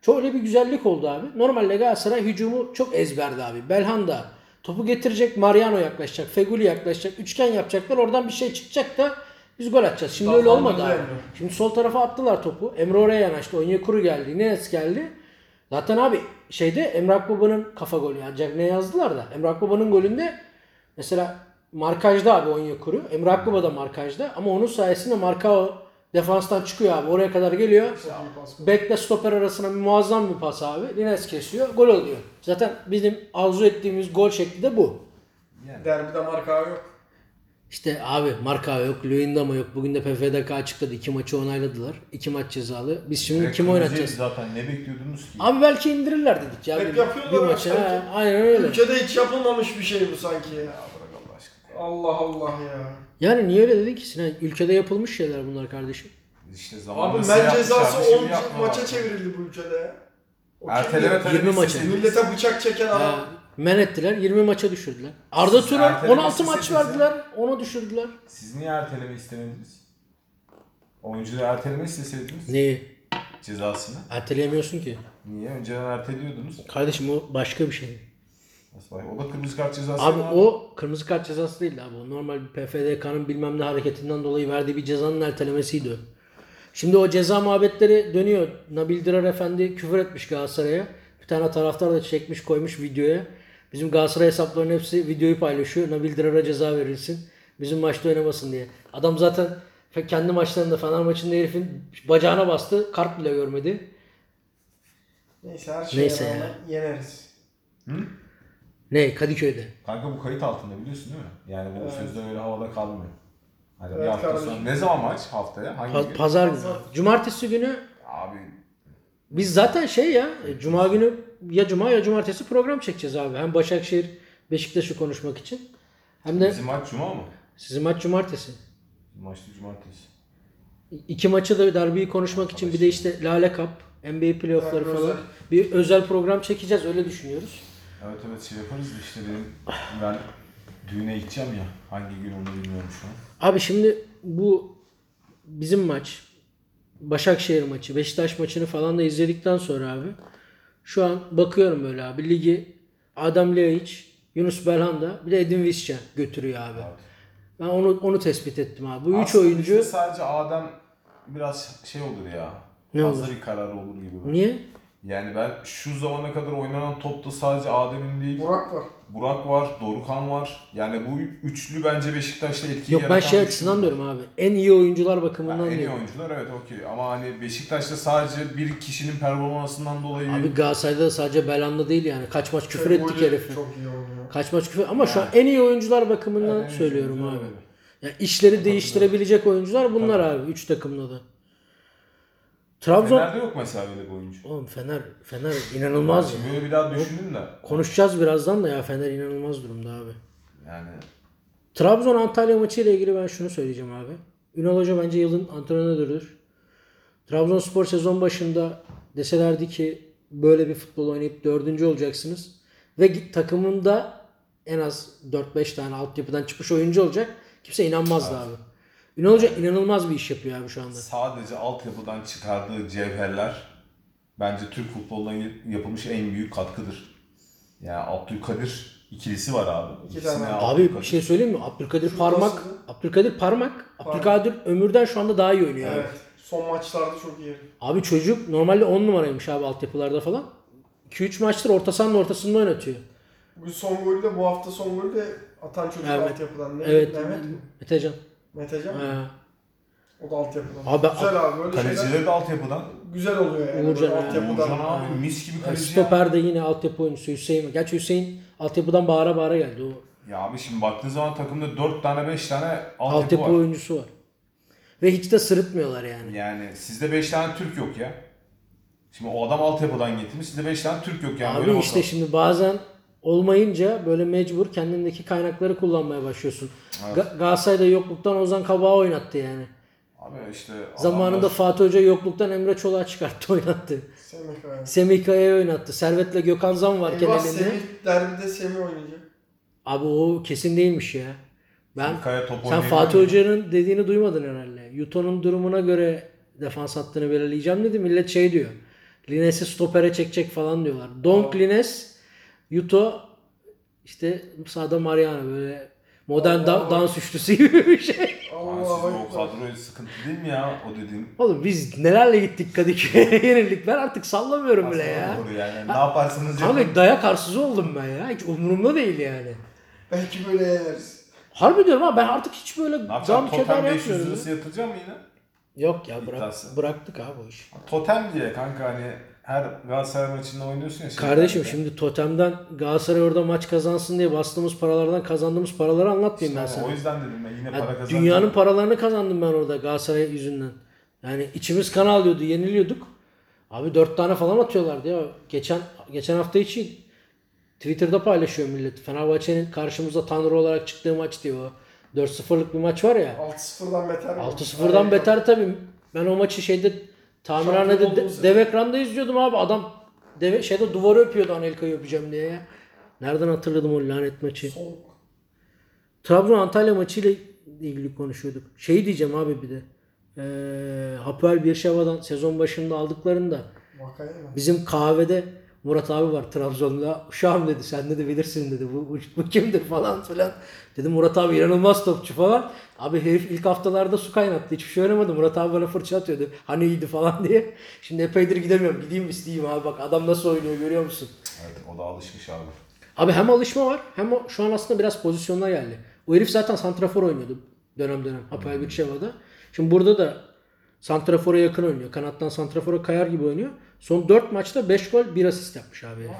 çok öyle bir güzellik oldu abi. Normalde Galatasaray hücumu çok ezberdi abi. Belhanda topu getirecek, Mariano yaklaşacak, Feguli yaklaşacak, üçgen yapacaklar. Oradan bir şey çıkacak da biz gol atacağız. Şimdi Tamam, öyle olmadı abi. Şimdi sol tarafa attılar topu. Emre oraya yanaştı. Onyekuru geldi. Nenes geldi. Zaten abi şeyde Emre Akbaba'nın kafa golü. Yani ne yazdılar da. Emre Akbaba'nın golünde mesela markajda abi Onyekuru. Emre Akbaba da markajda. Ama onun sayesinde Markao defanstan çıkıyor abi. Oraya kadar geliyor. Bekle stoper arasına bir muazzam bir pas abi. Lines kesiyor. Gol oluyor. Zaten bizim arzu ettiğimiz gol şekli de bu. Derbide marka yok. İşte abi Marka yok, Luyendama yok. Bugün de PFDK açıkladı. İki maçı onayladılar. İki maç cezalı. Biz şimdi Direkt kim oynatacağız? Zaten ne bekliyordunuz ki? Abi belki indirirler dedik ya. Hep bir, yapıyorlar bir abi maça. sanki. Ha, aynen öyle. Ülkede hiç yapılmamış bir şey bu sanki ya. Ya bırak Allah aşkına. Allah Allah ya. Yani niye öyle dedin ki Sinan? Ülkede yapılmış şeyler bunlar kardeşim. İşte Abi men cezası bir şey 10 yapma maça çevrildi bu ülkede ya. O Erteleme kimdi? talebi 20 maça. Millete bıçak çeken adam. Ha, men ettiler. 20 maça düşürdüler. Arda Siz Turan erteleme 16 maç verdiler. Ona düşürdüler. Siz niye erteleme istemediniz? Oyuncuları erteleme isteseydiniz Neyi? cezasını. Erteleyemiyorsun ki. Niye? Önceden erteliyordunuz. Kardeşim o başka bir şey. O da kırmızı kart cezası. Abi var. o kırmızı kart cezası değildi abi. O normal bir PFDK'nın bilmem ne hareketinden dolayı verdiği bir cezanın ertelemesiydi o. Şimdi o ceza muhabbetleri dönüyor. Nabil Dirar Efendi küfür etmiş Galatasaray'a. Bir tane taraftar da çekmiş koymuş videoya. Bizim Galatasaray hesaplarının hepsi videoyu paylaşıyor. Nabil Dirar'a ceza verilsin. Bizim maçta oynamasın diye. Adam zaten kendi maçlarında Fener maçında herifin bacağına bastı. Kart bile görmedi. Neyse her şeye Neyse ya. yeneriz. Ne? Kadıköy'de. Kanka bu kayıt altında biliyorsun değil mi? Yani bu Evet. sözler öyle havada kalmıyor. Hani bir Evet hafta kardeşim. sonra. Ne zaman maç? Haftaya? Hangi Pa- gün? pazar günü. Cumartesi günü Abi Biz zaten şey ya, e, cuma günü ya cuma ya cumartesi program çekeceğiz abi. Hem Başakşehir Beşiktaş'ı konuşmak için. Hem de bizim maç cuma mı? sizin maç cumartesi. Maçta cumartesi. İki maçı da derbiyi konuşmak için bir de işte Lale Cup, NBA playoffları falan. özel. Bir özel program çekeceğiz öyle düşünüyoruz. Evet evet şey yaparız da işte benim ben düğüne gideceğim ya. Hangi gün onu bilmiyorum şu an. Abi şimdi bu bizim maç, Başakşehir maçı, Beşiktaş maçını falan da izledikten sonra abi şu an bakıyorum böyle abi ligi Adam Ljajic, Yunus Belhanda bir de Edin Visca götürüyor abi. Ben onu onu tespit ettim abi. Bu üç Aslında oyuncu bizde sadece Adem biraz şey olur ya. Ne fazla olur? bir karar olur gibi. böyle. niye? Yani ben şu zamana kadar oynanan topta sadece Adem'in değil. Burak var. Burak var, Dorukan var. Yani bu üçlü bence Beşiktaş'ta etkiyi Yok ben şey açısından diyorum abi. En iyi oyuncular Yani bakımından en iyi diyorum. oyuncular evet okey. Ama hani Beşiktaş'ta sadece bir kişinin performansından dolayı Abi Galatasaray'da da sadece Belanda değil yani. Kaç maç küfür ettik Golü herife. Çok iyi oynuyor. Kaç maç küfür ama şu an en iyi oyuncular bakımından en iyi söylüyorum abi. öyle. Yani işleri değiştirebilecek oyuncular bunlar abi. Üç takımda da. Trabzon Fener'de yok mesela böyle bir oyuncu. Oğlum Fener Fener inanılmaz ya. Böyle bir daha düşündüm de. Konuşacağız birazdan da ya Fener inanılmaz durumda abi. Yani Trabzon Antalya maçı ile ilgili ben şunu söyleyeceğim abi. Ünal Hoca bence yılın antrenörüdür. Trabzonspor sezon başında deselerdi ki böyle bir futbol oynayıp dördüncü olacaksınız ve takımında en az 4-5 tane altyapıdan çıkmış oyuncu olacak. Kimse inanmazdı abi. Ünal Hoca inanılmaz bir iş yapıyor abi şu anda. sadece altyapıdan çıkardığı cevherler bence Türk futboluna yapılmış en büyük katkıdır. Yani Abdülkadir ikilisi var abi. İki İkisine tane. Abi bir şey söyleyeyim mi? Abdülkadir Şu Parmak, nasıl? Abdülkadir Parmak, Abdülkadir Ömür'den şu anda daha iyi oynuyor. abi. Evet. Son maçlarda çok iyi. Abi çocuk normalde 10 numaraymış abi altyapılarda falan. 2-3 maçtır orta sahanın ortasında oynatıyor. Bu son golü de bu hafta son golü de Atan çocuk Evet. altyapıdan. Ne? Evet. Mehmet mi? Metecan. Metecan mı? Ha. O da altyapıdan. Abi güzel abi böyle şeyler Kalecileri de altyapıdan. güzel oluyor yani. Uğurcan böyle ha. altyapıdan. Uğurcan abi mis gibi kaleci ya. Stoper de yine altyapı oyuncusu Hüseyin. Gerçi Hüseyin altyapıdan bağıra bağıra geldi. O Ya abi şimdi baktığın zaman takımda 4 tane 5 tane altyapı, altyapı var. oyuncusu var. Ve hiç de sırıtmıyorlar yani. Yani sizde 5 tane Türk yok ya. Şimdi o adam altyapıdan getirmiş. Sizde 5 tane Türk yok yani. Abi Böyle işte bakalım. şimdi bazen olmayınca böyle mecbur kendindeki kaynakları kullanmaya başlıyorsun. Evet. Ga- Galatasaray'da yokluktan Ozan Kabak'ı oynattı yani. Abi işte Zamanında adamlar- Fatih Hoca yokluktan Emre Çolak'ı çıkarttı oynattı. Semih Kaya'yı oynattı. Servet'le Gökhan Zan varken Eyvah elinde. Semih derbide Semih oynayacak. Abi o kesin değilmiş ya. Ben Kaya sen Fatih? Hoca'nın dediğini duymadın herhalde. Yuto'nun durumuna göre defans hattını belirleyeceğim dedi. Millet şey diyor. Lines'i stopere çekecek falan diyorlar. Donk Lines, Yuto işte sağda Mariano böyle modern Allah da- dans üçlüsü gibi bir şey. Abi Allah sizin o kadroya sıkıntı değil mi ya o dediğin? Oğlum biz nelerle gittik Kadıköy'e yenildik. Ben artık sallamıyorum bile ya. Doğru yani. Ne yaparsınız yapın. Kanka dayak arsızı oldum ben ya. Hiç umurumda değil yani. Belki böyle yeneriz. Harbi diyorum ha ben artık hiç böyle Ne yapacaksın? zam keder Totem 500 yapmıyorum. lirası ya. yatıracağım mı yine? Yok ya bırak, İddiası. bıraktık abi o işi. Totem diye kanka hani her Galatasaray maçında oynuyorsun ya. şey Kardeşim şeylerde. şimdi totemden Galatasaray orada maç kazansın diye bastığımız paralardan kazandığımız paraları anlatmayayım ben İşte sana. O yüzden dedim ben yine Ya para kazanacağım. dünyanın paralarını kazandım ben orada Galatasaray yüzünden. Yani içimiz kan alıyordu, yeniliyorduk. Abi dört tane falan atıyorlardı ya. Geçen geçen hafta içi Twitter'da paylaşıyor millet. Fenerbahçe'nin karşımıza tanrı olarak çıktığı maç diyor. 4-0'lık bir maç var ya. 6-0'dan beter. mi? 6-0'dan beter tabii. Ben o maçı şeyde tamirhanede de, dev ekranda izliyordum abi. Adam deve, şeyde duvarı öpüyordu Anelka'yı öpeceğim diye ya. Nereden hatırladım o lanet maçı? Soğuk. Trabzon Antalya maçıyla ilgili konuşuyorduk. Şey diyeceğim abi bir de. Ee, Hapoel Birşeva'dan sezon başında aldıklarında bizim kahvede Murat abi var Trabzon'da. Uşağım dedi sen de bilirsin dedi. Bu, bu, bu kimdir falan filan. Dedim Murat abi inanılmaz topçu falan. Abi herif ilk haftalarda su kaynattı. Hiçbir şey oynamadı. Murat abi bana fırça atıyordu. Hani iyiydi falan diye. Şimdi epeydir gidemiyorum. Gideyim isteyeyim abi bak adam nasıl oynuyor görüyor musun? Evet o da alışmış abi. Abi hem alışma var hem o şu an aslında biraz pozisyonuna geldi. O herif zaten santrafor oynuyordu dönem dönem Hapoel Birşeva'da. Şimdi burada da santrafora yakın oynuyor. Kanattan santrafora kayar gibi oynuyor. Son 4 maçta 5 gol 1 asist yapmış abi. herif.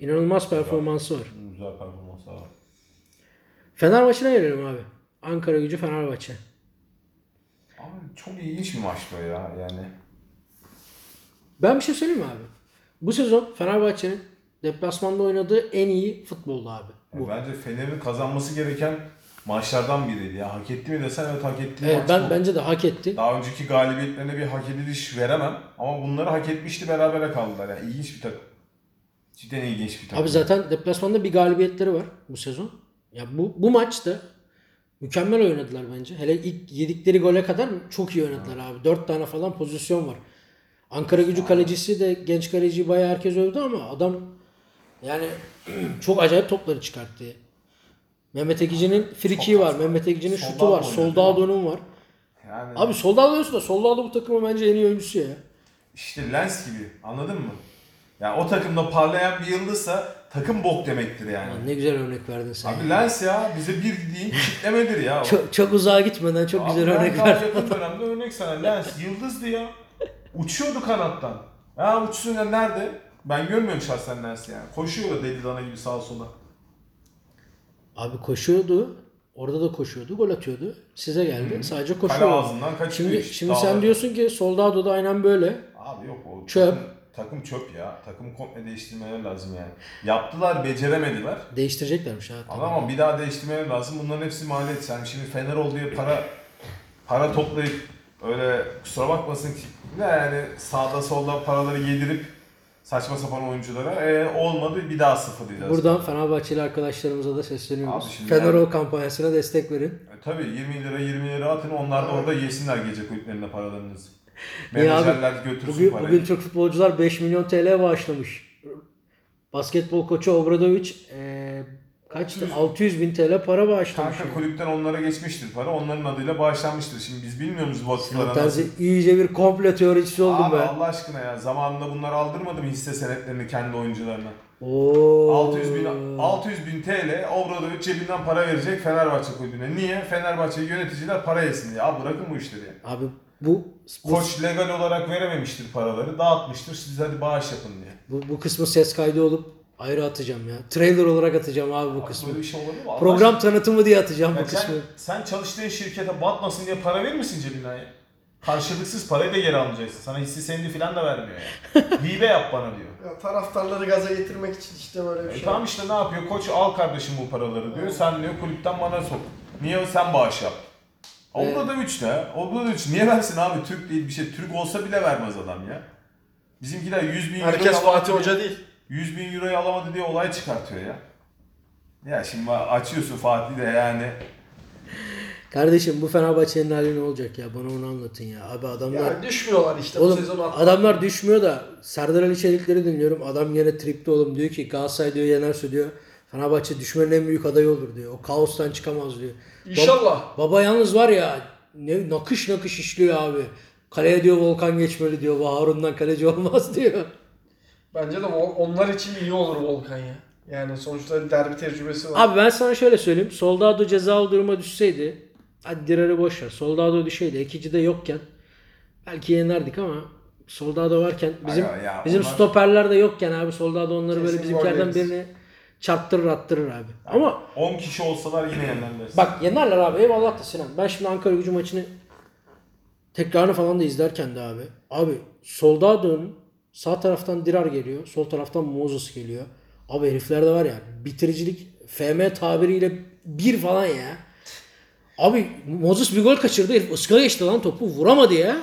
İnanılmaz performansı var. Güzel performans var. Fener maçına gelelim abi. Ankara gücü Fenerbahçe. Abi çok ilginç bir maçtı o ya yani. Ben bir şey söyleyeyim mi abi? Bu sezon Fenerbahçe'nin deplasmanda oynadığı en iyi futboldu abi. Yani Bu. Bence Fener'in kazanması gereken maçlardan biriydi ya. Hak etti mi desen evet hak etti. Evet, ben bu. bence de hak etti. Daha önceki galibiyetlerine bir hak ediliş veremem. Ama bunları hak etmişti berabere kaldılar. Yani ilginç bir takım. Cidden ilginç bir takım. Abi zaten deplasmanda bir galibiyetleri var bu sezon. Ya bu bu maçta mükemmel oynadılar bence. Hele ilk yedikleri gole kadar çok iyi oynadılar abi. Dört tane falan pozisyon var. Ankara gücü kalecisi de genç kaleciyi bayağı herkes övdü ama adam yani çok acayip topları çıkarttı. Mehmet Ekici'nin frikiği var. Mehmet Ekici'nin şutu var. oynadı, Soldado'nun var. Yani Abi Soldado diyorsun da Soldado bu takımın bence en iyi oyuncusu ya. işte lens gibi anladın mı? Yani o takımda parlayan bir yıldızsa takım bok demektir yani. Lan ne güzel örnek verdin sen. Abi ya. lens ya bize bir değil kitlemedir ya. o. Çok, çok uzağa gitmeden çok Abi güzel örnek verdin. yakın dönemde örnek sana lens yıldızdı ya. Uçuyordu kanattan. Ya uçsun ya nerede? Ben görmüyorum şahsen Lens'i yani. Koşuyor da deli dana gibi sağa sola. Abi koşuyordu. Orada da koşuyordu. Gol atıyordu. Size geldi. Sadece Kale koşuyor. ağzından kaçırıyor Şimdi, işte. şimdi sen diyorsun ki Soldado da aynen böyle. Abi yok o Çöp. takım, takım çöp ya. Takımı komple değiştirmeleri lazım yani. Yaptılar, beceremediler. Değiştireceklermiş ha. Ama ama bir daha değiştirmeleri lazım. Bunların hepsi maliyet. Sen şimdi Fener ol diye para para toplayıp öyle kusura bakmasın ki ne yani sağda solda paraları yedirip saçma sapan oyunculara e, olmadı bir daha sıfırlayacağız. Buradan Fenerbahçeli arkadaşlarımıza da sesleniyoruz. Abi şimdi Fener yani- o kampanyasına destek verin. E, tabii 20 lira 20 lira atın onlar da orada yesinler gece kulüplerinde paralarınızı. Niye abi? Menajerler götürsün Bugün, parayı. bugün Türk futbolcular 5 milyon TL bağışlamış. Basketbol koçu Obradovic eee kaçtı? 600 bin TL para bağışlamış. Kanka kulüpten onlara geçmiştir para. Onların adıyla bağışlanmıştır. Şimdi biz bilmiyor muyuz bu atıklara nasıl? İyice bir komplo teorisi oldum Abi. Allah aşkına ya zamanında bunlar aldırmadı mı hisse senetlerini kendi oyuncularına? Oo. 600 bin, 600 bin TL Obradovic cebinden para verecek Fenerbahçe kulübüne. Niye? Fenerbahçe yöneticiler para yesin diye. Abi bırakın bu işleri. Abi bu bu, Koç legal olarak verememiştir paraları. Dağıtmıştır. Siz hadi bağış yapın diye. bu, bu kısmı ses kaydı olup ayrı atacağım ya. Trailer olarak atacağım abi bu Abi kısmı. Böyle bir şey olur mu? Allah Program tanıtımı diye atacağım bu sen, kısmı. sen çalıştığın şirkete batmasın diye para verir misin cebinden ya? Karşılıksız parayı da geri almayacaksın. Sana hissi senedi falan da vermiyor ya. Hibe yap bana diyor. Ya taraftarları gaza getirmek için işte böyle bir E şey. tamam işte ne yapıyor? Koç al kardeşim bu paraları diyor. Sen diyor kulüpten bana sok. Niye sen bağış yap? Orada da 3 de. Orada da 3. Niye versin abi? Türk değil bir şey. Türk olsa bile vermez adam ya. Bizimkiler 100 bin Herkes alamadı Fatih diye- Hoca değil. 100 bin euroyu alamadı diye olay çıkartıyor ya. Ya şimdi açıyorsun Fatih de yani. Kardeşim bu Fenerbahçe'nin hali ne olacak ya? Bana onu anlatın ya. Abi adamlar Yani düşmüyorlar işte bu Oğlum sezon atlar. adamlar düşmüyor da Serdar Ali Çelikleri dinliyorum. Adam yine tripte oğlum diyor ki Galatasaray diyor yenerse diyor Fenerbahçe düşmenin en büyük adayı olur diyor. O kaostan çıkamaz diyor. İnşallah. Baba yalnız var ya ne nakış nakış işliyor abi. Kaleye diyor Volkan geçmeli diyor. Bu Harun'dan kaleci olmaz diyor. Bence de Vol- onlar için iyi olur Volkan ya. Yani sonuçta derbi tecrübesi var. Abi ben sana şöyle söyleyeyim. Soldado cezalı duruma düşseydi hadi Dirar'ı boş ver. Soldado düşeydi. Ekici de yokken belki yenerdik ama Soldado varken bizim Aga ya, bizim onlar- stoperler de yokken abi Soldado onları böyle Kesin bizimkilerden gol birini çarptırır attırır abi. Ama 10 kişi olsalar yine yenilirler. bak yenerler abi eyvallah da Sinan. Ben şimdi Ankara gücü maçını tekrarını falan da izlerken de abi. Abi Soldado'nun sağ taraftan Dirar geliyor. Sol taraftan Moses geliyor. Abi heriflerde var ya bitiricilik FM tabiriyle bir falan ya. Abi Moses bir gol kaçırdı. Herif ıska geçti lan topu. Vuramadı ya.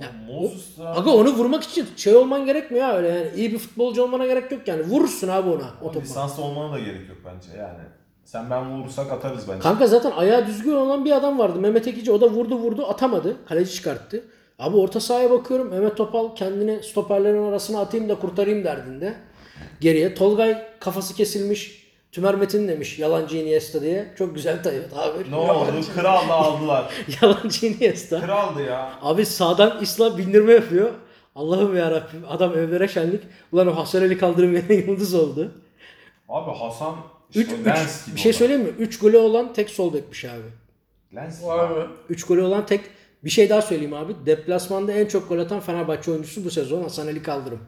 Ya, Moses Aga onu vurmak için şey olman gerekmiyor öyle yani. iyi bir futbolcu olmana gerek yok yani. Vurursun abi ona o Ama topu. lisanslı olmana da gerek yok bence yani. Sen ben vurursak atarız bence. Kanka zaten ayağı düzgün olan bir adam vardı. Mehmet Ekici o da vurdu vurdu atamadı. Kaleci çıkarttı. Abi orta sahaya bakıyorum. Mehmet Topal kendini stoperlerin arasına atayım da kurtarayım derdinde. Geriye. Tolgay kafası kesilmiş. Tümer Metin demiş yalancı Iniesta diye. Çok güzel tabii abi. Ne oldu? Kral'la aldılar. yalancı Iniesta. Kraldı ya. Abi sağdan İslam bindirme yapıyor. Allah'ım ya Rabbim. Adam evlere şenlik. Ulan o Hasan Ali kaldırım yerine yıldız oldu. Abi Hasan Üç, işte üç- Lens gibi bir şey olan. söyleyeyim mi? 3 golü olan tek sol bekmiş abi. Lens Vay be. 3 golü olan tek bir şey daha söyleyeyim abi. Deplasmanda en çok gol atan Fenerbahçe oyuncusu bu sezon Hasan Ali Kaldırım.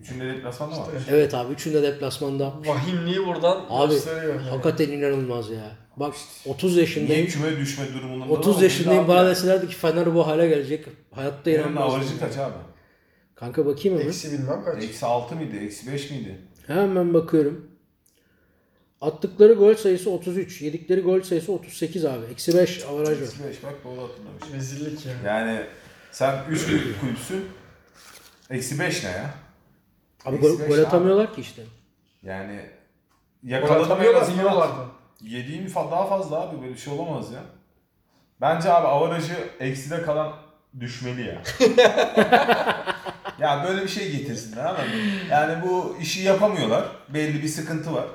Üçünde deplasmanda var. Evet abi üçünde deplasmanda. Vahimliği buradan Abi gösteriyor. Yani. hakikaten inanılmaz ya. Bak 30 Niye yaşındayım. küme düşme durumunda? 30 yaşındayım bana deselerdi ki Fener bu hale gelecek. Hayatta Benim inanmazdım. avarajı kaç abi? Kanka bakayım hemen. Eksi bilmem kaç. Eksi 6 mıydı? Eksi 5 miydi? Hemen bakıyorum. Attıkları gol sayısı 33. Yedikleri gol sayısı 38 abi. Eksi 5 avaraj var. Eksi 5 bak doğru hatırlamış. Rezillik ya. Yani sen 3 kulüpsün. Eksi 5 ne ya? Abi Eksi gol, beş gol abi. atamıyorlar ki işte. Yani Gol yakaladı atamıyorlar yiyorlardı. Yediğin fa- daha fazla abi böyle bir şey olamaz ya. Bence abi avarajı ekside kalan düşmeli ya. ya böyle bir şey getirsinler mı? Yani bu işi yapamıyorlar. Belli bir sıkıntı var.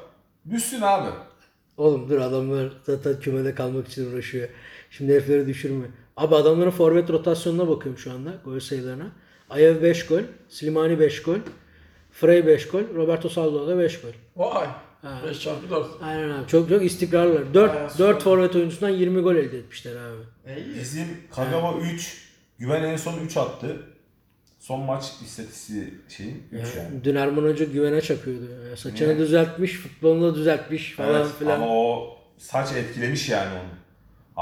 Düşsün abi. Oğlum dur adamlar zaten kümede kalmak için uğraşıyor. Şimdi herifleri düşürme. Abi adamların forvet rotasyonuna bakıyorum şu anda gol sayılarına. Ayev 5 gol, Slimani 5 gol, Frey 5 gol, Roberto Saldo da 5 gol. Vay. Ha. 5 çarpı 4. Aynen abi çok çok istikrarlılar. Bayağı 4 süper. 4 forvet oyuncusundan 20 gol elde etmişler abi. İyi. Bizim Kagawa 3, Güven en son 3 attı. Son maç istatistiği şeyin 3 Yani yani. Dün Erman Hoca güvene çakıyordu. Ya saçını Niye? düzeltmiş, futbolunu düzeltmiş falan Evet, filan. ama o saç etkilemiş yani onu.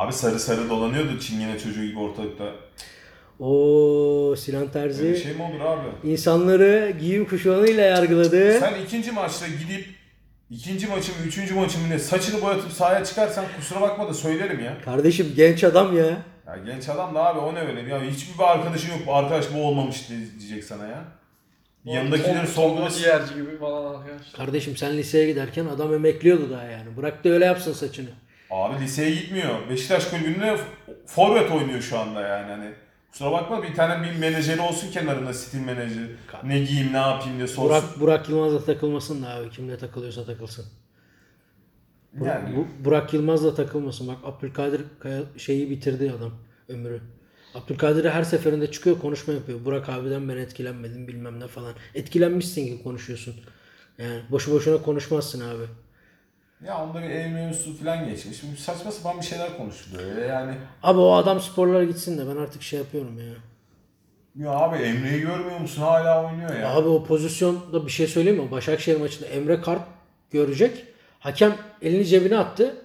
Abi sarı sarı dolanıyordu Çingene çocuğu gibi ortalıkta. Oo Sinan Terzi bir şey mi olur abi? insanları giyim kuşamıyla yargıladı. Sen ikinci maçta gidip ikinci maçım, üçüncü maçım ne saçını boyatıp sahaya çıkarsan kusura bakma da söylerim ya. Kardeşim genç adam ya. Ya genç adam da abi o ne öyle ya hiçbir bir arkadaşın yok bu arkadaş bu olmamış diye- diyecek sana ya. Yanındakileri sorgula. ciğerci gibi falan arkadaşlar. Kardeşim sen liseye giderken adam emekliyordu daha yani. Bırak da öyle yapsın saçını. Abi liseye gitmiyor. Beşiktaş kulübünde forvet oynuyor şu anda yani hani. Kusura bakma bir tane bir menajeri olsun kenarında stil menajeri. Ne giyeyim ne yapayım diye sorsun. Burak, Burak Yılmaz'la takılmasın da abi. Kimle takılıyorsa takılsın. Yani bu, Burak Yılmaz'la takılmasın. Bak Abdülkadir Kaya şeyi bitirdi adam ömrü. Abdülkadir her seferinde çıkıyor konuşma yapıyor. Burak abiden ben etkilenmedim bilmem ne falan. Etkilenmişsin ki konuşuyorsun. Yani boşu boşuna konuşmazsın abi. Ya onda bir ev mevzusu falan geçmiş. Şimdi saçma sapan bir şeyler konuşuluyor. ya. Yani Abi o adam sporlara gitsin de ben artık şey yapıyorum ya. ya abi Emre'yi görmüyor musun? Hala oynuyor ya. Abi o pozisyonda bir şey söyleyeyim mi? Başakşehir maçında Emre kart görecek. Hakem elini cebine attı.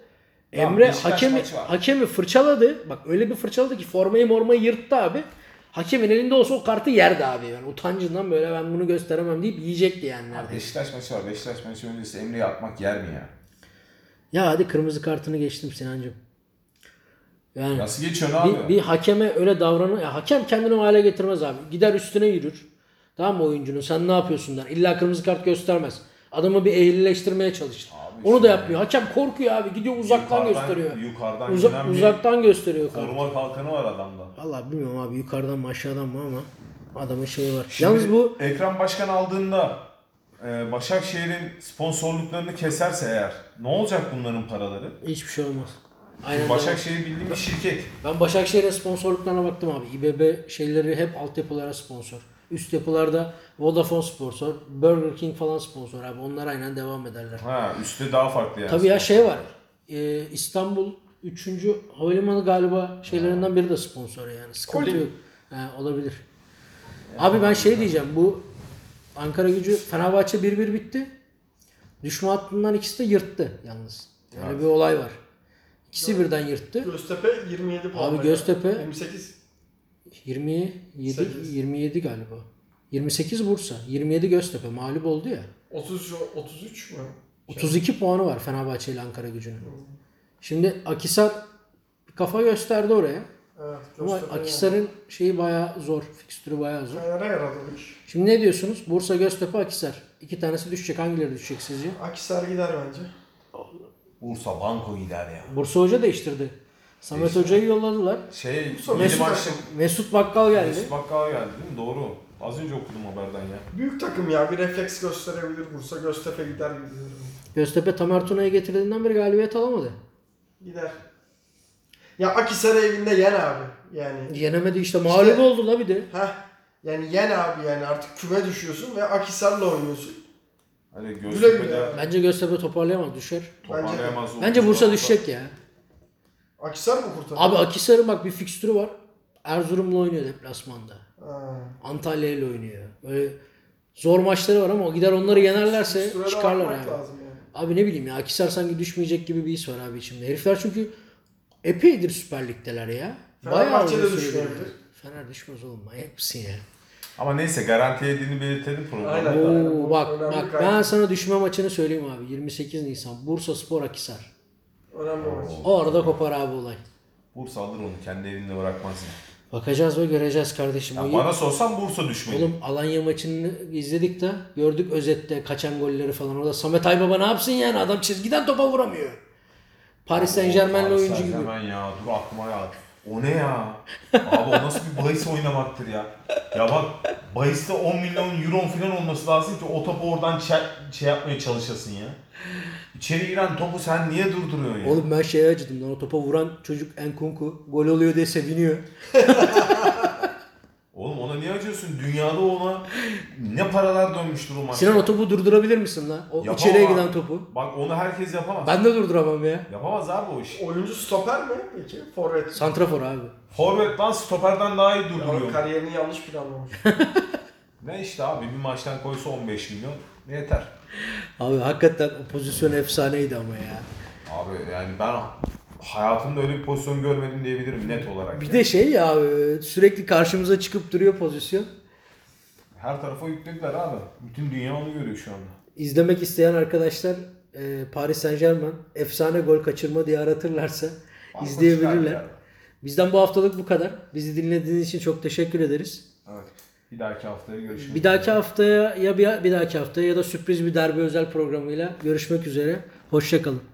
Tamam, Emre Beşiktaş hakemi maçı var. hakemi fırçaladı. Bak öyle bir fırçaladı ki formayı mormayı yırttı abi. Hakemin elinde olsa o kartı yerdi abi. Yani utancından böyle ben bunu gösteremem deyip yiyecekti yani neredeyse. Beşiktaş maçı var. Beşiktaş maçı öncesi Emre'yi atmak yer mi ya? Ya hadi kırmızı kartını geçtim Sinancım. Yani Nasıl geçiyorsun abi? bir, bir hakeme öyle davranır. Ya hakem kendini o hale getirmez abi. Gider üstüne yürür. Tamam mı oyuncunun sen ne yapıyorsun der. İlla kırmızı kart göstermez. Adamı bir ehlileştirmeye çalışır. Onu da yapmıyor. Hakem korkuyor abi. Gidiyor uzaktan Yukarıdan- gösteriyor. Yukarıdan Uza- gelen uzaktan gösteriyor koruma kalkanı var adamda. Valla bilmiyorum abi yukarıdan mı aşağıdan mı ama adamın şeyi var. Şimdi Yalnız bu Ekrem Başkan aldığında e, Başakşehir'in sponsorluklarını keserse eğer ne olacak bunların paraları? hiçbir şey olmaz. Aynen. Başakşehir bildiğim bir şirket. Ben Başakşehir'in sponsorluklarına baktım abi. İBB şeyleri hep altyapılara sponsor. Üst yapılarda Vodafone sponsor, Burger King falan sponsor abi. Onlar aynen devam ederler. Ha üstte daha farklı yani. Tabii ya şey var. Ee, İstanbul 3. havalimanı galiba şeylerinden biri de sponsor yani. Sıkıntı yok. Ha, olabilir. Abi ben şey diyeceğim. Bu Ankara gücü Fenerbahçe 1-1 bitti. Düşme hattından ikisi de yırttı yalnız. Öyle bir olay var. İkisi birden yırttı. Göztepe 27 puan. Abi Göztepe- 28. 27 Sekiz. 27 galiba. 28 Bursa, 27 Göztepe mağlup oldu ya. 30 33 mü? 32 puanı var Fenerbahçe ile Ankara Gücü'nün. Şimdi Akisar kafa gösterdi oraya. Evet. Ama Göztepe Akisar'ın şeyi bayağı zor. Fikstürü bayağı zor. Fener'e yaradı iş. Şimdi ne diyorsunuz? Bursa, Göztepe, Akisar. İki tanesi düşecek. Hangileri düşecek sizce? Akisar gider bence. Bursa banko gider ya. Bursa Hoca değiştirdi. Samet Değiştirdi. Hoca'yı yolladılar. Şey, Mesut, maçta Mesut Bakkal geldi. Mesut Bakkal geldi değil mi? Doğru. Az önce okudum haberden ya. Büyük takım ya. Bir refleks gösterebilir Bursa. Göztepe gider gibi diyorum. Göztepe Tamer Tuna'yı getirdiğinden beri galibiyet alamadı. Gider. Ya Akisar evinde yen abi. Yani Yenemedi işte. Mağlup İşte- oldu la bir de. Heh. Yani yen abi yani artık küme düşüyorsun ve Akisar'la oynuyorsun. Hani. Göztepe'de Bence Göztepe toparlayamaz. Düşer. toparlayamaz. Bence Bursa olsa- düşecek ya. Akisar mı kurtarır? Abi Akisar'ın bak bir fikstürü var. Erzurum'la oynuyor deplasmanda. Ha. Antalya ile oynuyor. Böyle zor maçları var ama o gider onları yenerlerse Fikstüre de çıkarlar bakmak yani. lazım yani. Abi ne bileyim ya Akisar sanki düşmeyecek gibi bir his var abi içimde. Herifler çünkü epeydir Süper Lig'deler ya. Fenerbahçe de uzun süredir. düşmeyebilir. Fener düşmez oğlum manyak mısın ya? Ama neyse garanti yediğini belirtelim programda. Aynen. Oo, Bu bak bak ben sana düşme maçını söyleyeyim abi. 28 Nisan Bursa Spor Akisar. Önemli maç. O arada kopar abi olay. Bursa alır onu. Kendi evinde bırakmaz. Bakacağız ve göreceğiz kardeşim. Ya O bana sorsan Bursa düşmeli. Oğlum Alanya maçını izledik de gördük özette kaçan golleri falan. Orada Samet Aybaba ne yapsın yani adam çizgiden topa vuramıyor. Paris Saint Germain'le Paris oyuncu gibi. Saint-Germain ya dur aklıma ya. O ne ya? Abi o nasıl bir bahis oynamaktır ya? Ya bak bahiste 10 milyon euro falan olması lazım ki o topu oradan şey, şey yapmaya çalışasın ya. İçeri giren topu sen niye durduruyorsun ya? Oğlum ben şeye acıdım lan o topa vuran çocuk Enkunku gol oluyor diye seviniyor. Oğlum ona niye acıyorsun? Dünyada ona ne paralar dönmüştür o maçta. Sinan o topu durdurabilir misin lan? O Yapamam içeriye giden topu. Bak onu herkes yapamaz. Ben de durduramam ya. Yapamaz abi o iş. Oyuncu stoper mi peki? Forvet. Santrafor abi. Forvet lan stoperden daha iyi Ya, durduruyor. kariyerini yanlış planlamış. Ne işte abi bir maçtan koysa 15 milyon yeter. Abi hakikaten o pozisyon efsaneydi ama ya. Abi yani ben hayatımda öyle bir pozisyon görmedim diyebilirim net olarak. Bir ya. de şey ya abi, sürekli karşımıza çıkıp duruyor pozisyon. Her tarafa yüklediler abi. Bütün dünya onu görüyor şu anda. İzlemek isteyen arkadaşlar e, Paris Saint Germain efsane gol kaçırma diye aratırlarsa Banko izleyebilirler. Bizden bu haftalık bu kadar. Bizi dinlediğiniz için çok teşekkür ederiz. Evet. Bir dahaki haftaya görüşmek Bir dahaki haftaya ya bir, bir dahaki haftaya ya da sürpriz bir derbi özel programıyla görüşmek üzere. Hoşçakalın.